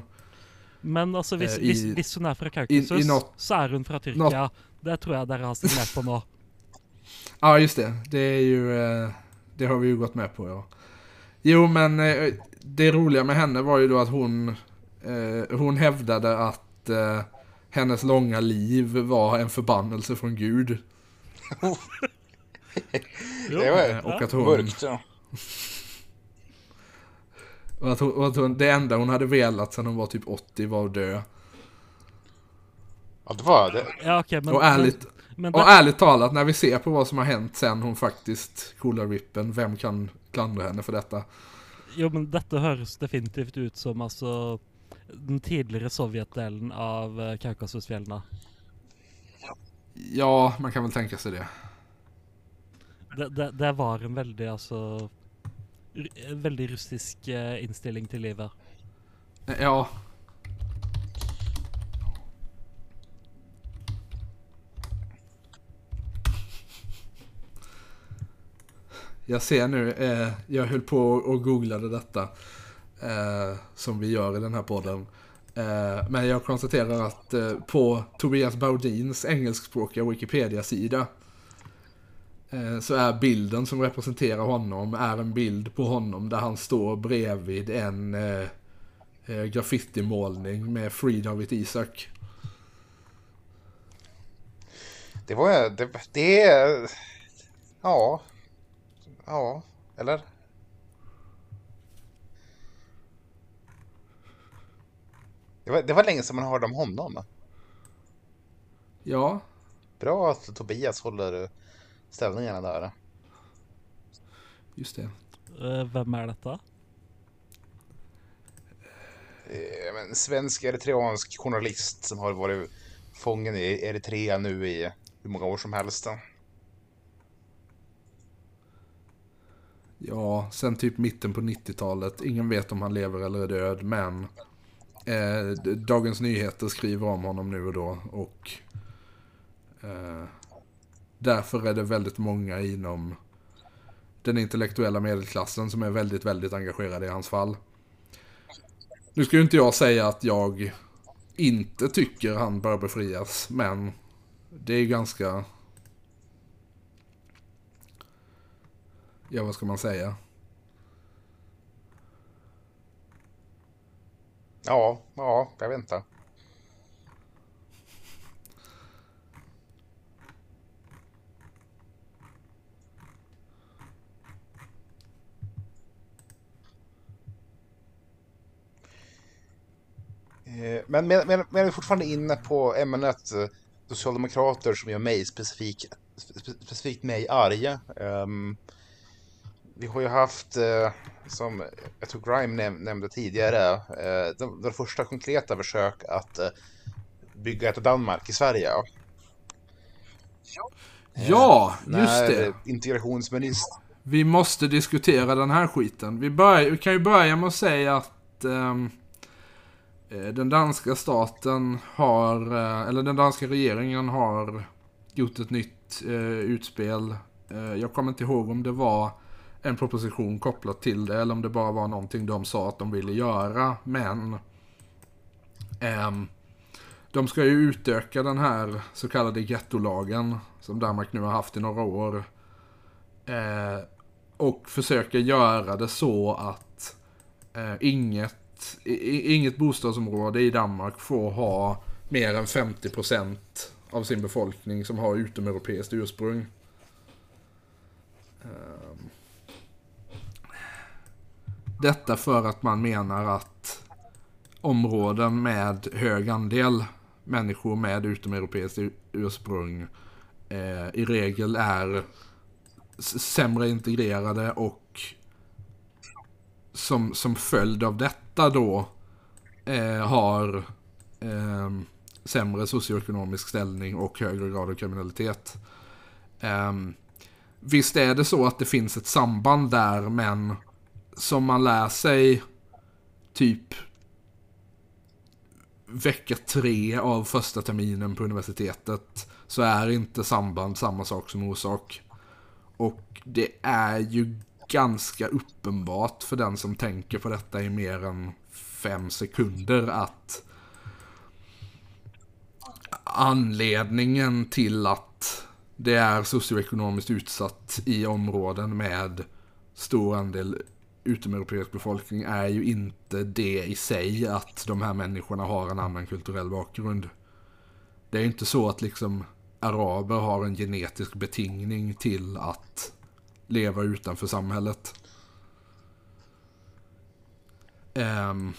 Men altså, hvis, Eh, i- hvis, hun er fra Kaukasus, i något- så er hun fra Tyrkia. Det tror jeg dere har signert på nå. Ja, just det. Det är ju... Eh, det har vi ju gått med på, ja. Jo, men eh, det roliga med henne var ju då att hon... Hon hävdade att hennes långa liv var en förbannelse från Gud. Det var Eh, och att hon... mörkt. Ja. Och att hon, och att hon, det enda hon hade velat sedan hon var typ 80 var att dö. ja, det var det. Ja, ok, men, och, ärligt, men, men och ärligt talat, när vi ser på vad som har hänt sen hon faktiskt coolar rippen, vem kan klandra henne för detta? Jo, men dette høres definitivt ut som altså den tidligere Sovjet-delen av uh, Kaukasusfjellene. Ja, man kan väl tänka sig det. Det, det, det var en veldig, altså ru- En veldig russisk eh, innstilling til livet. Ja. Jag ser nu, eh, jag höll på och googlade detta. Eh, som vi gör i den här podden. Eh, men jag konstaterar att eh, på Tobias Baudins engelskspråkiga Wikipedia-sida. Eh, så är bilden som representerar honom är en bild på honom där han står bredvid en eh, graffitimålning med Free David Isaac. Det var... Det, det. Ja. Ja. Eller? Det var, det var länge sedan man hörde om honom. Ja, Bra att Tobias håller ställningarna där. just det. Eh, hvem er dette? Eh, men svensk eritreansk journalist som har varit fången i Eritrea nu i hur många år som helst. Ja, sen typ mitten på 90-talet. Ingen vet om han lever eller är död, men eh, Dagens Nyheter skriver om honom nu och då. Och eh, därför är det väldigt många inom den intellektuella medelklassen som är väldigt, väldigt engagerade i hans fall. Nu ska ju inte jag säga att jag inte tycker han bör befrias, men det är ganska... Ja, vad ska man säga? Ja, ja, jag vet inte. Eh, men medan vi jag är fortfarande inne på ämnet eh, socialdemokrater som gör mig specifik, specifikt mig arg. Um, vi har ju haft, eh, som jag tror Grime näm- nämnde tidigare, eh, de, de första konkreta försök att eh, bygga ett Danmark i Sverige. Ja, just När det. integrationsminister... Vi måste diskutera den här skiten. Vi, börjar, vi kan ju börja med att säga att eh, den danska staten har, eller den danska regeringen har gjort ett nytt eh, utspel Eh, jag kommer inte ihåg om det var en proposition kopplat till det eller om det bara var någonting de sa att de ville göra. Men ehm, de ska ju utöka den här så kallade gettolagen som Danmark nu har haft i några år. Eh, och försöka göra det så att eh, inget, i, inget bostadsområde i Danmark får ha mer än 50% av sin befolkning som har utomeuropeiskt ursprung. Eh, detta för att man menar att områden med hög andel människor med utomeuropeiskt ursprung eh, i regel är sämre integrerade och som, som följd av detta då eh, har eh, sämre socioekonomisk ställning och högre grad av kriminalitet. Eh, visst är det så att det finns ett samband där men som man lär sig typ vecka tre av första terminen på universitetet så är inte samband samma sak som orsak. Och det är ju ganska uppenbart för den som tänker på detta i mer än fem sekunder att anledningen till att det är socioekonomiskt utsatt i områden med stor andel utomeuropeisk befolkning är ju inte det i sig att de här människorna har en annan kulturell bakgrund. Det är ju inte så att liksom araber har en genetisk betingning till att leva utanför samhället. Um,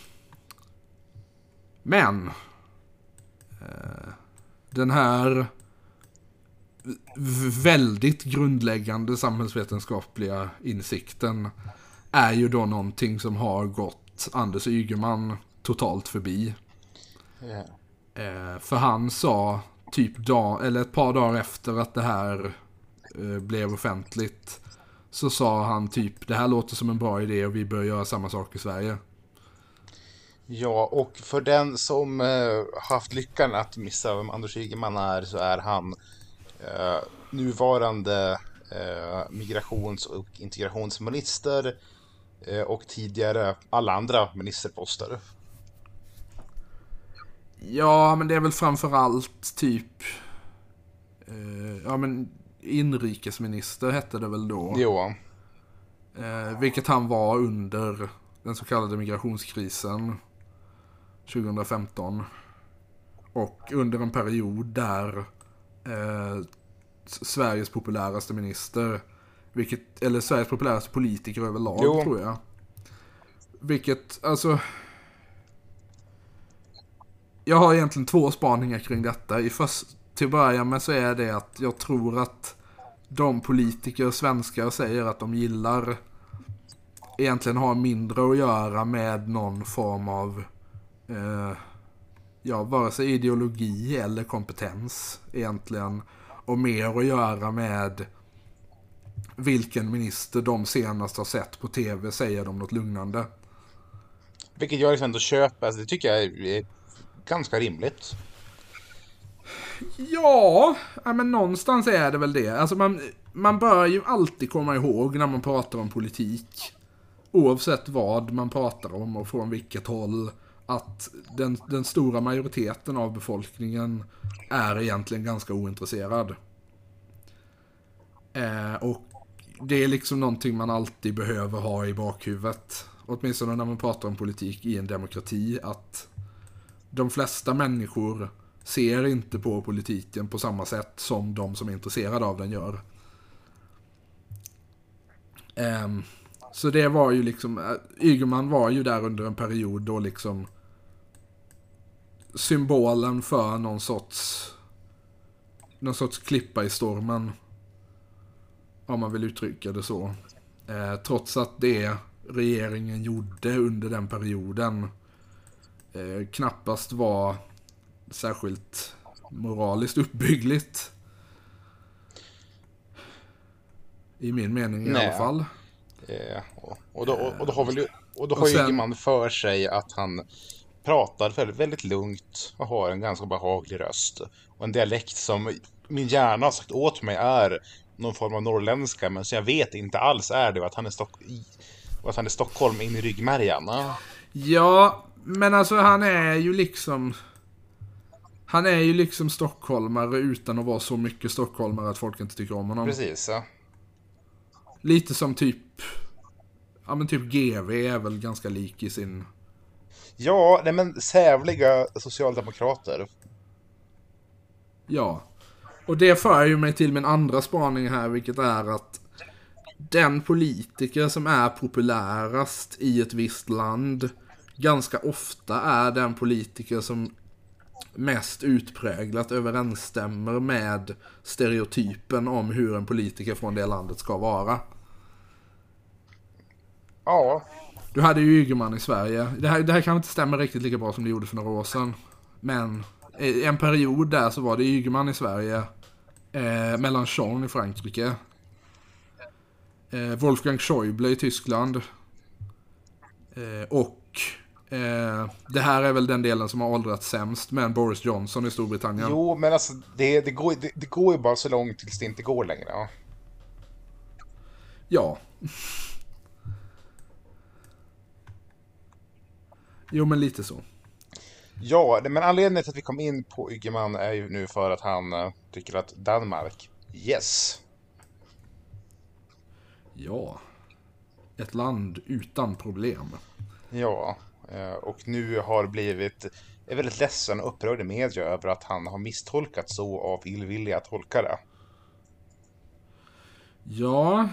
men uh, den här väldigt grundläggande samhällsvetenskapliga insikten är ju då någonting som har gått Anders Ygeman totalt förbi. Yeah. Eh, för han sa typ dag, eller ett par dagar efter att det här eh, blev offentligt. Så sa han typ, det här låter som en bra idé och vi bör göra samma sak i Sverige. Ja, och för den som eh, haft lyckan att missa vem Anders Ygeman är så är han eh, nuvarande eh, migrations och integrationsminister och tidigare alla andra ministerposter. Ja, men det är väl framförallt typ... Eh, ja, men inrikesminister hette det väl då? Jo. Eh, vilket han var under den så kallade migrationskrisen 2015. Och under en period där eh, Sveriges populäraste minister vilket, eller Sveriges populäraste politiker överlag jo. tror jag. Vilket, alltså... Jag har egentligen två spaningar kring detta. I först, till att börja med så är det att jag tror att de politiker, svenskar, säger att de gillar egentligen har mindre att göra med någon form av eh, ja, vare sig ideologi eller kompetens egentligen. Och mer att göra med vilken minister de senast har sett på tv säger de något lugnande. Vilket jag liksom ändå köper, alltså det tycker jag är ganska rimligt. Ja, men någonstans är det väl det. Alltså man, man bör ju alltid komma ihåg när man pratar om politik, oavsett vad man pratar om och från vilket håll, att den, den stora majoriteten av befolkningen är egentligen ganska ointresserad. Eh, och det är liksom någonting man alltid behöver ha i bakhuvudet. Åtminstone när man pratar om politik i en demokrati. Att de flesta människor ser inte på politiken på samma sätt som de som är intresserade av den gör. Um, så det var ju liksom, eh, Ygeman var ju där under en period då liksom symbolen för någon sorts någon sorts klippa i stormen om man vill uttrycka det så. Eh, trots att det regeringen gjorde under den perioden eh, knappast var särskilt moraliskt uppbyggligt. I min mening i Nej. alla fall. Eh, och, då, och, då har väl och då har ju sen, för sig att han pratar väldigt, väldigt lugnt och har en ganska behaglig röst. Och en dialekt som min hjärna har sagt åt mig är någon form av norrländska, men som jag vet inte alls är det, och att han är, Stock att han är Stockholm in i ryggmärgen. Ja. Ja, men alltså han är ju liksom... Han är ju liksom stockholmare utan att vara så mycket stockholmare att folk inte tycker om honom. Precis, ja. Lite som typ... Ja men typ GV är väl ganska lik i sin... Ja, nej men sävliga socialdemokrater. Ja. Och det för ju mig till min andra spaning här, vilket är att den politiker som är populärast i ett visst land ganska ofta är den politiker som mest utpräglat överensstämmer med stereotypen om hur en politiker från det landet ska vara. Ja, Du hade ju Ygeman i Sverige. Det här, det här kanske inte stämmer riktigt lika bra som det gjorde för några år sedan. Men i en period där så var det Ygeman i Sverige. Eh, Mélenchon i Frankrike. Eh, Wolfgang Schäuble i Tyskland. Eh, och eh, det här är väl den delen som har åldrats sämst med Boris Johnson i Storbritannien. jo, men alltså det, det, går, det, det går ju bara så långt tills det inte går längre. Ja. Ja. Jo men lite så. Ja, det- men anledningen till att vi kom in på Ygeman är ju nu för att han eh, tycker att Danmark, yes. Ja. Ett land utan problem. Ja, eh, och nu har blivit är väldigt ledsen och upprörd i media över att han har misstolkat så av illvilliga tolkare. Ja.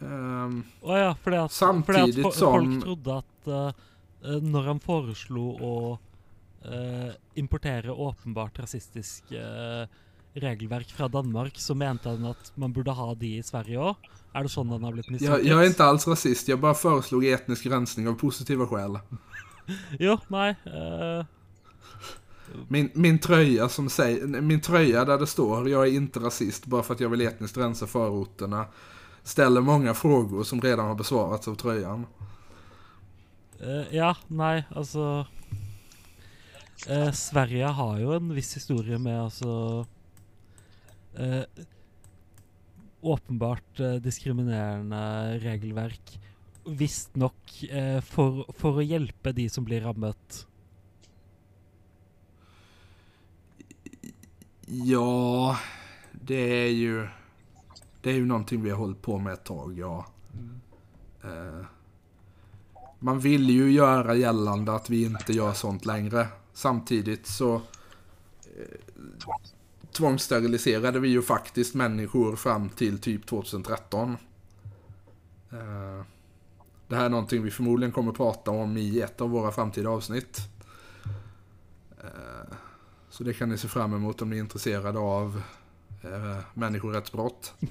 ehm, Å ja, fordi at, Samtidig fordi at fo- som- folk trodde at eh, eh, når han foreslo å eh, importere åpenbart rasistisk eh, regelverk fra Danmark, så mente han at man burde ha de i Sverige òg. Er det sånn han har blitt jag, misforstått? jag är inte alls rasist, jag bara föreslog etnisk rensning av positiva skäl. Jo, nei. eh, Min, min tröja som säger, min tröja där det står jag är inte rasist bara för att jag vill etniskt rensa förorterna. Ställer många frågor som redan har besvarats av tröjan. eh, ja, nei, altså eh, Sverige har jo en viss historie med altså eh, Åpenbart eh, diskriminerende regelverk. Visstnok eh, for, for å hjelpe de som blir rammet. Ja, det är ju, det är ju någonting vi har hållit på med ett tag, ja. Eh, man vill ju göra gällande att vi inte gör sånt längre. Samtidigt så eh, tvångssteriliserade vi ju faktiskt människor fram till typ 2013. Eh, det här är någonting vi förmodligen kommer prata om i ett av våra framtida avsnitt. Eh, så det kan ni se fram emot om ni är intresserade av eh, människorättsbrott.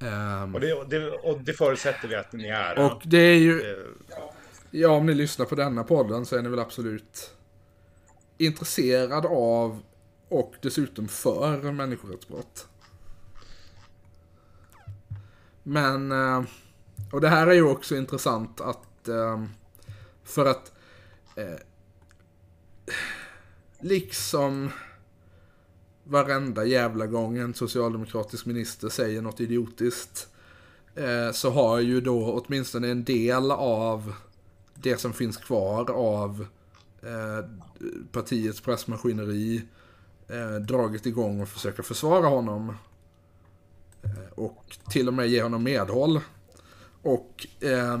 Ehm, Och det, och det, och det förutsätter vi att ni är. och det är ju, Eh, ja om ni lyssnar på denna podden så är ni väl absolut intresserad av och dessutom för människorättsbrott. Men, eh, och det här är ju också intressant att, eh, för att eh, liksom varenda jävla gång en socialdemokratisk minister säger något idiotiskt så har ju då åtminstone en del av det som finns kvar av eh, partiets pressmaskineri eh, dragit igång och försöka försvara honom. Eh, och till och med ge honom medhåll. Och eh,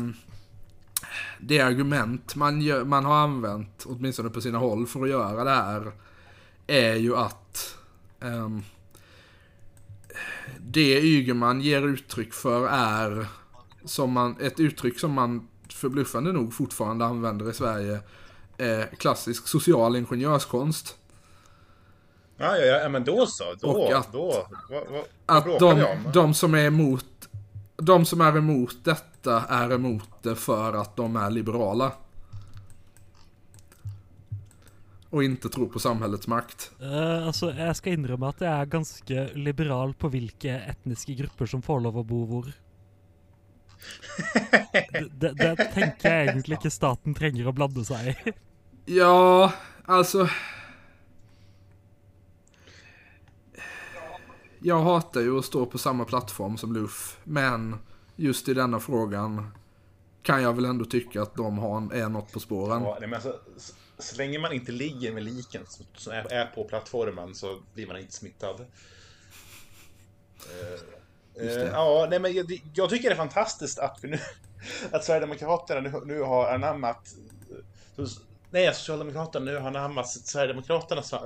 det argument man, gör, man har använt, åtminstone på sina håll, för att göra det här är ju att eh, det Ygeman ger uttryck för är som man, ett uttryck som man förbluffande nog fortfarande använder i Sverige. Eh, klassisk social ingenjörskonst. Ja, ja, ja, men då så. Då, Och att- då. Vad, vad, Att de, de som är emot de som är emot detta är emot det för att de är liberala. Och inte tror på samhällets makt. Eh, altså, Jeg skal innrømme at jeg er ganske liberal på hvilke etniske grupper som får lov å bo hvor. Det, det, det tenker jeg egentlig ikke staten trenger å blande seg i. Ja, alltså... jag hatar ju att stå på samma plattform som Luff, men just i denna frågan kan jag väl ändå tycka att de har, är något på spåren. Ja, men alltså, så länge man inte ligger med liken som- som är, är på plattformen så blir man inte smittad. Eh, ja, nej, men jag, jag tycker det är fantastiskt att vi nu att Sverigedemokraterna nu, nu har anammat Nej, Socialdemokraterna nu har anammat Sverigedemokraternas eh,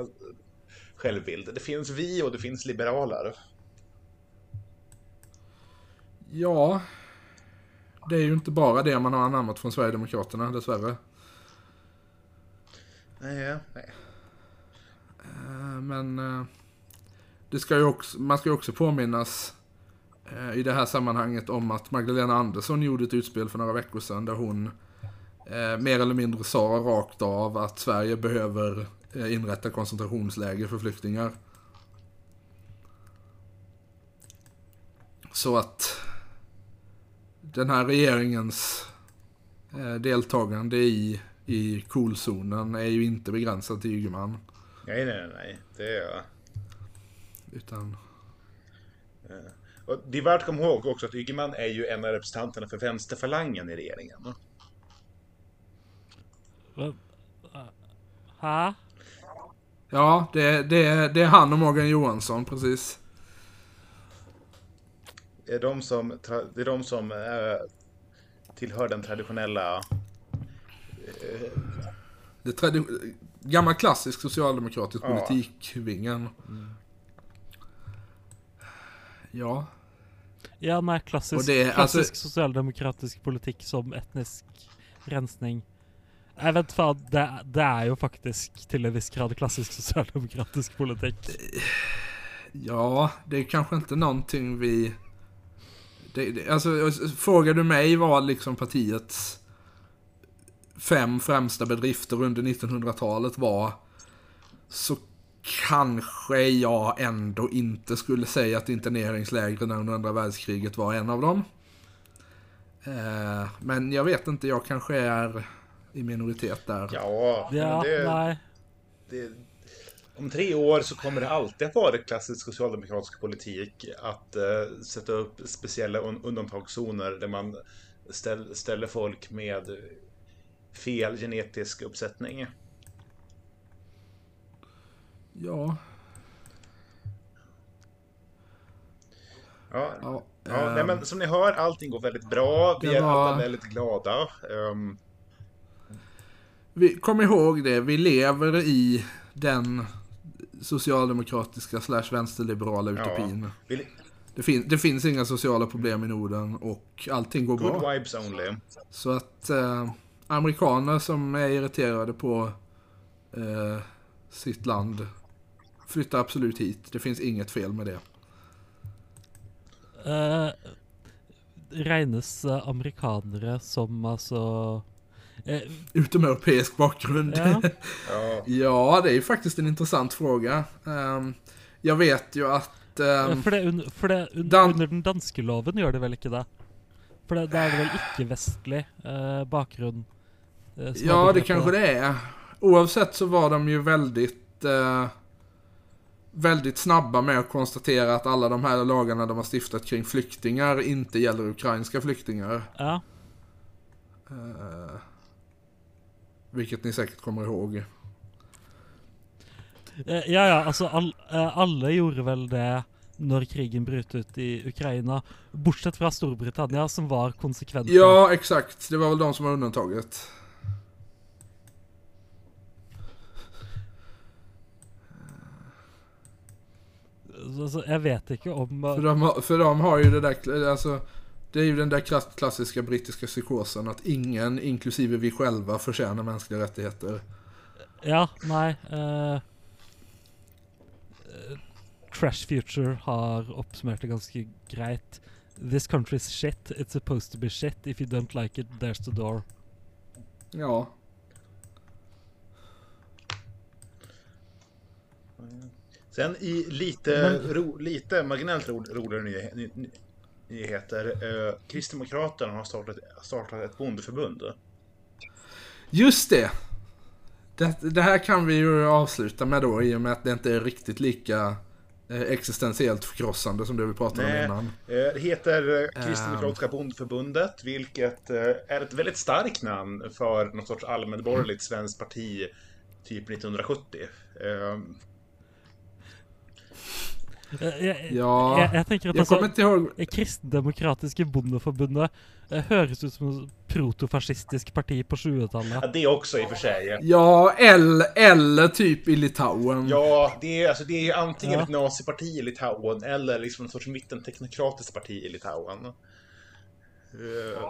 självbild. Det finns vi och det finns liberaler. Ja, det är ju inte bara det man har anammat från Sverigedemokraterna dessvärre. Nej, nej. Eh, Men det ska ju också, man ska ju också påminnas i det här sammanhanget om att Magdalena Andersson gjorde ett utspel för några veckor sedan där hon eh, mer eller mindre sa rakt av att Sverige behöver eh, inrätta koncentrationsläger för flyktingar. Så att den här regeringens eh, deltagande i, i kolzonen är ju inte begränsat till Ygeman. Nej, nej, nej. Det är... Utan, Och det är värt att komma ihåg också att Ygeman är ju en av representanterna för vänsterfalangen i regeringen. Va- Hæ? ja, det, det, det är han och Morgan Johansson, precis. Det är de som, det är de som eh, tillhör den traditionella... Det tradi- gammal klassisk socialdemokratisk Ja. politikvingen. Ja, Ja, nei, klassisk, det klassisk altså- sosialdemokratisk politikk som etnisk rensning. Jeg vet faen, det, det er jo faktisk til en viss grad klassisk sosialdemokratisk politikk. ja, det är kanske inte någonting vi... Det, det, alltså, frågar du mig vad liksom partiets fem främsta bedrifter under 1900-talet var så kanske jag ändå inte skulle säga att interneringslägren under andra världskriget var en av dem. Eh, men jag vet inte, jag kanske är i minoritet där. Ja, Ja, det, nei. det, om tre år så kommer det alltid att vara klassisk socialdemokratisk politik att eh, sätta upp speciella un undantagszoner där man ställ, ställer folk med fel genetisk uppsättning. Ja, Ja, ja, ja nej, ehm, men som ni hör, allting går väldigt bra. Vi är var- alla väldigt glada. Ehm, Vi, kom ihåg det, vi lever i den socialdemokratiska slash vänsterliberala utopin. vi, Det, fin, det finns inga sociala problem i Norden och allting går good bra. vibes only. Så att eh, amerikaner som är irriterade på eh, sitt land flyttar absolut hit. Det finns inget fel med det. Eh, regnes eh, amerikanere som altså eh, Utomeuropeisk bakgrund. Ja. Ja, ja, det är ju faktiskt en intressant fråga. Ehm, jag vet ju att... ehm, For, det, un, for det un, Dan- under den danske loven gjør det vel ikke det? For det, det eh, bakgrunn? eh, som har Ja, det kanske det är. Oavsett så var de ju väldigt, eh, väldigt snabba med att konstatera att alla de här lagarna de har stiftat kring flyktingar inte gäller ukrainska flyktingar. Ja. Eh, vilket ni säkert kommer ihåg. Eh, ja, ja, altså all, eh, alle gjorde vel det når krigen brøt ut i Ukraina, bortsett fra Storbritannia, som var konsekvente. Ja, exakt. Det var väl de som var undantaget. Så, så jeg vet ikke om För de, har- för de har ju det där, alltså, det är ju den där klass- klassiska brittiska psykosen att ingen, inklusive vi själva, förtjänar mänskliga rättigheter. Ja, nei eh, eh, Trash Future har oppsummert det ganske greit. This country's shit. It's supposed to be shit. If you don't like it, there's the door. Ja, Sen i lite, Men- ro, lite marginellt ro, roligare ny, ny, ny, nyheter. Eh, Kristdemokraterna har startat, startat ett bondeförbund. Just det! det! Det här kan vi ju avsluta med då i och med att det inte är riktigt lika eh, existentiellt förkrossande som det vi pratade Nej. om innan. Eh, Det heter Ehm. eh, Kristdemokratiska bondförbundet, vilket är ett väldigt starkt namn för något sorts allmänborgerligt svenskt parti, typ 1970. Eh, jeg, Ja, jeg, jeg tenker at Jag altså, eh, Kristendemokratiske Bondeforbundet eh, høres ut som et protofascistisk parti på 20-tallet. Ja, det också i och för sig. Ja, eller, eller typ i Litauen. Ja, det är, alltså, det är antingen Ja. ett naziparti i Litauen eller liksom en sorts mittenteknokratiskt parti i Litauen. Eh,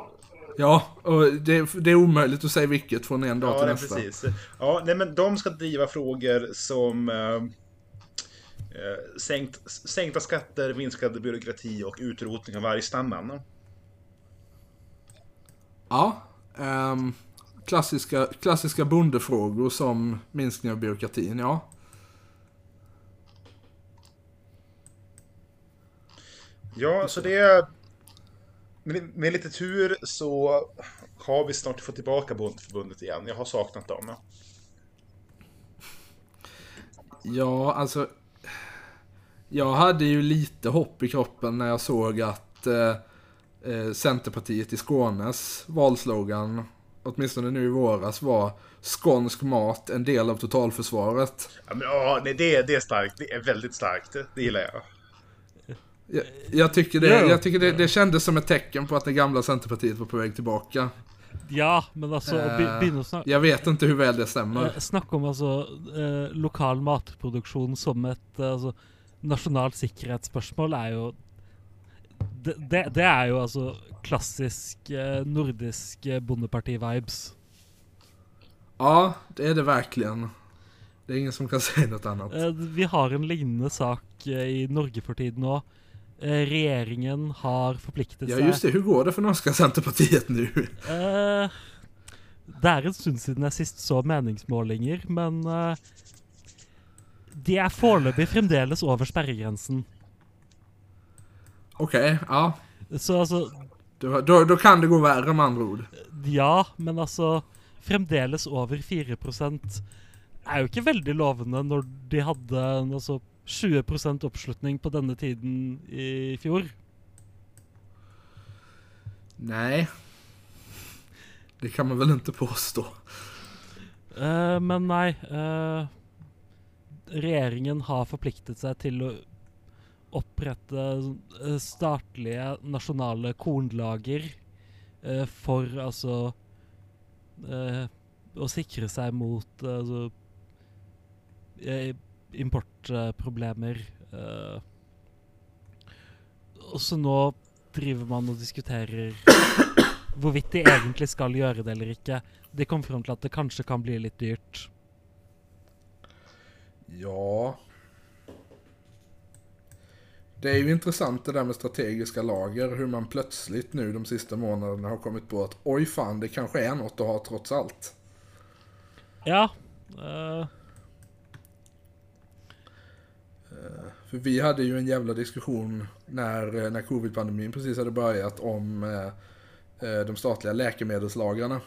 Ja, och det, det är omöjligt att säga vilket från en dag Ja, till nej, nästa. precis. Ja, nej, men de ska driva frågor som eh, sänkt, sänkta skatter, minskad byråkrati och utrotning av vargstammen. Ja. ehm, klassiska, klassiska bondefrågor som minskning av byråkratin, ja. Ja, så det är... Med, med lite tur så har vi snart fått tillbaka Bondförbundet igen. Jag har saknat dem. Ja, alltså. Jag hade ju lite hopp i kroppen när jag såg att eh, eh, Centerpartiet i Skånes valslogan, åtminstone nu i våras, var skånsk mat en del av totalförsvaret. Ja, men, ja nej, det, det är starkt. Det är väldigt starkt. Det gillar jag. Jag, jag tycker, det, Ja. jag tycker det, det kändes som ett tecken på att det gamla Centerpartiet var på väg tillbaka. Ja, men altså å be- Eh, begynne å snakke Jag vet inte hur väl det stämmer. Eh, Snakk om altså eh, lokal matproduksjon som et eh, altså, nasjonalt sikkerhetsspørsmål er jo det, det, det er jo altså klassisk eh, nordisk eh, bondeparti-vibes. Ja, det är det verkligen. Det är ingen som kan säga något annat. Eh, vi har en lignende sak eh, i Norge for tiden òg. Eh, regjeringen har forpliktet Ja, seg just det. Hur går det för norska Centerpartiet nu? Eh, det er en stund siden jeg sist så meningsmålinger, men de er foreløpig fremdeles over sperregrensen. Okej, ja. Så altså då kan det gå värre med andra ord. Ja, men altså Fremdeles over 4 er jo ikke veldig lovende når de hadde altså 20% oppslutning på denne tiden i fjor. Nej. Det kan man väl inte påstå. Eh, men nei eh, Regjeringen har forpliktet seg til å opprette eh, statlige nasjonale kornlager eh, for altså eh, Å sikre seg mot eh, altså eh, importproblemer. eh. og så nå driver man og diskuterer hvorvidt de egentlig skal gjøre det eller ikke. De kom fram til at det kanskje kan bli litt dyrt. Ja. Det är ju intressant det där med strategiska lager. Hur man plötsligt nu de sista månaderna har kommit på att oj fan, det kanske är något att ha trots allt. Ja. eh, För vi hade ju en jävla diskussion när, eh, när covid-pandemin precis hade börjat om eh, eh, de statliga läkemedelslagarna.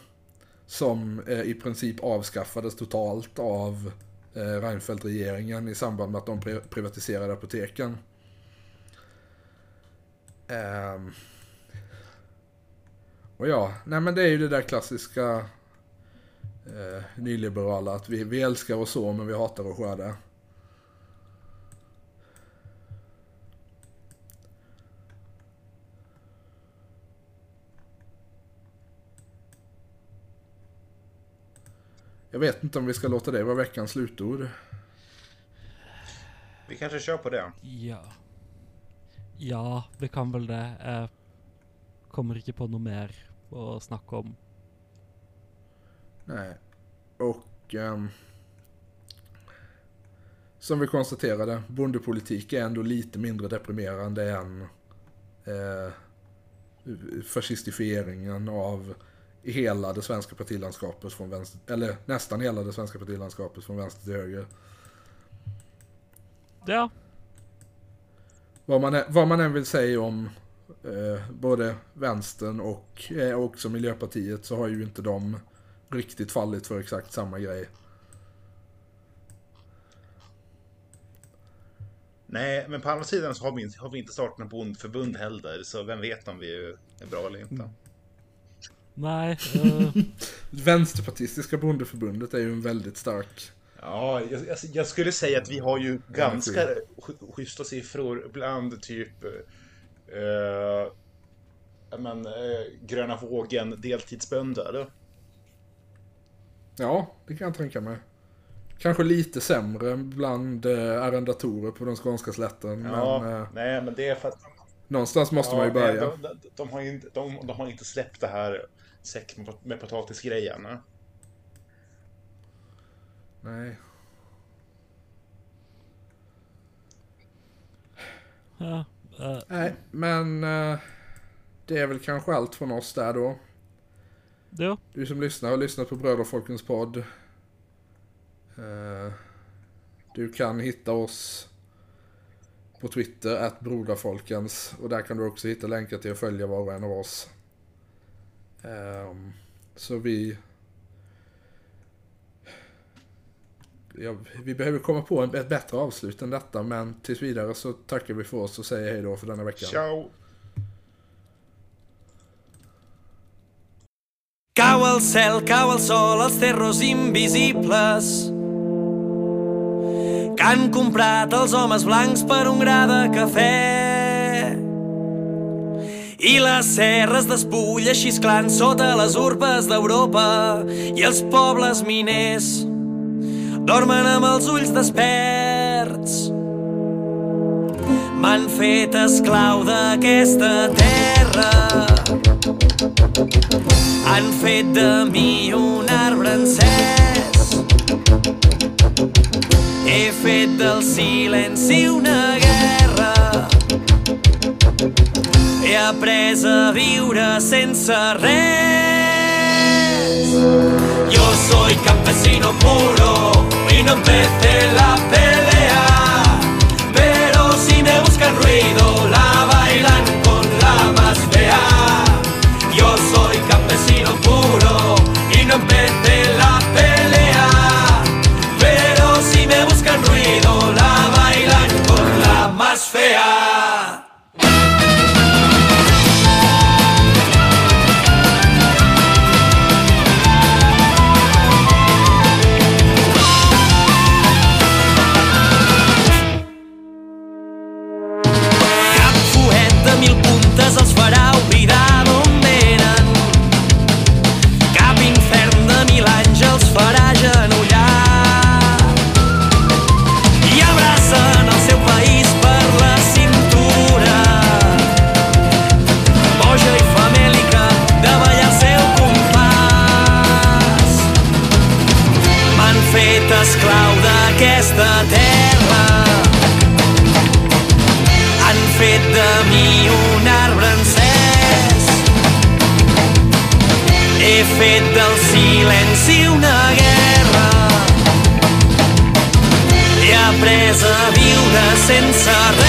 Som eh, i princip avskaffades totalt av Eh, Reinfeldt-regeringen i samband med att de privatiserade apoteken. Ehm. Och ja, nej men det är ju det där klassiska eh, nyliberala att vi, vi älskar och så men vi hatar att skörda. Jag vet inte om vi ska låta det vara veckans slutord. Vi kanske kör på det. ja. Ja, vi kan vel det. Jeg kommer ikke på noe mer å snakke om. Nej. Och ehm, som vi konstaterade, bondepolitik är ändå lite mindre deprimerande än eh, fascistifieringen av hela det svenska partilandskapet från vänster, eller nästan hela det svenska partilandskapet från vänster till höger. Ja. Vad man, vad man än vill säga om eh, både vänstern och eh, också Miljöpartiet så har ju inte de riktigt fallit för exakt samma grej. Nej, men på andra sidan så har vi, inte- har vi inte startat något bondförbund heller, så vem vet om vi är bra eller inte. Nej, eh, Vänsterpartistiska bondeförbundet är ju en väldigt stark... Ja, jag, jag, skulle säga att vi har ju ganska sch- schyssta siffror bland typ eh, ja, men, eh, gröna vågen deltidsbönder. Ja, det kan jag tänka mig. Kanske lite sämre bland eh, arrendatorer på den skånska slätten. Ja, Men eh, nej men det är för att någonstans måste man ju ja, börja. De, de, de, har inte, de, de har inte släppt det här säck med, med potatisgrejen. Nej. ja, eh, Nej, men eh, det är väl kanske allt från oss där då. jo, Du som lyssnar har lyssnat på Bröderfolkens podd. Eh, Du kan hitta oss på Twitter, att Broderfolkens. Och där kan du också hitta länkar till att följa var och en av oss. Ehm, Så vi... Ja, vi behöver komma på en- ett bättre avslut än detta, men tills vidare så tackar vi för oss och säger hej då för denna veckan. Ciao! Cau el cel, cau el sol, els terros invisibles que han comprat els homes blancs per un gra de cafè. I les serres d'espulla xisclant sota les urbes d'Europa i els pobles miners dormen amb els ulls desperts. M'han fet esclau d'aquesta terra han fet de mi un arbre encès. He fet del silenci una guerra. He après a viure sense res. Yo soy campesino puro y no empecé la pelea. Pero si me buscan ruido, la bailan con la más fea. Yo soy campesino puro y no empecé la sense res.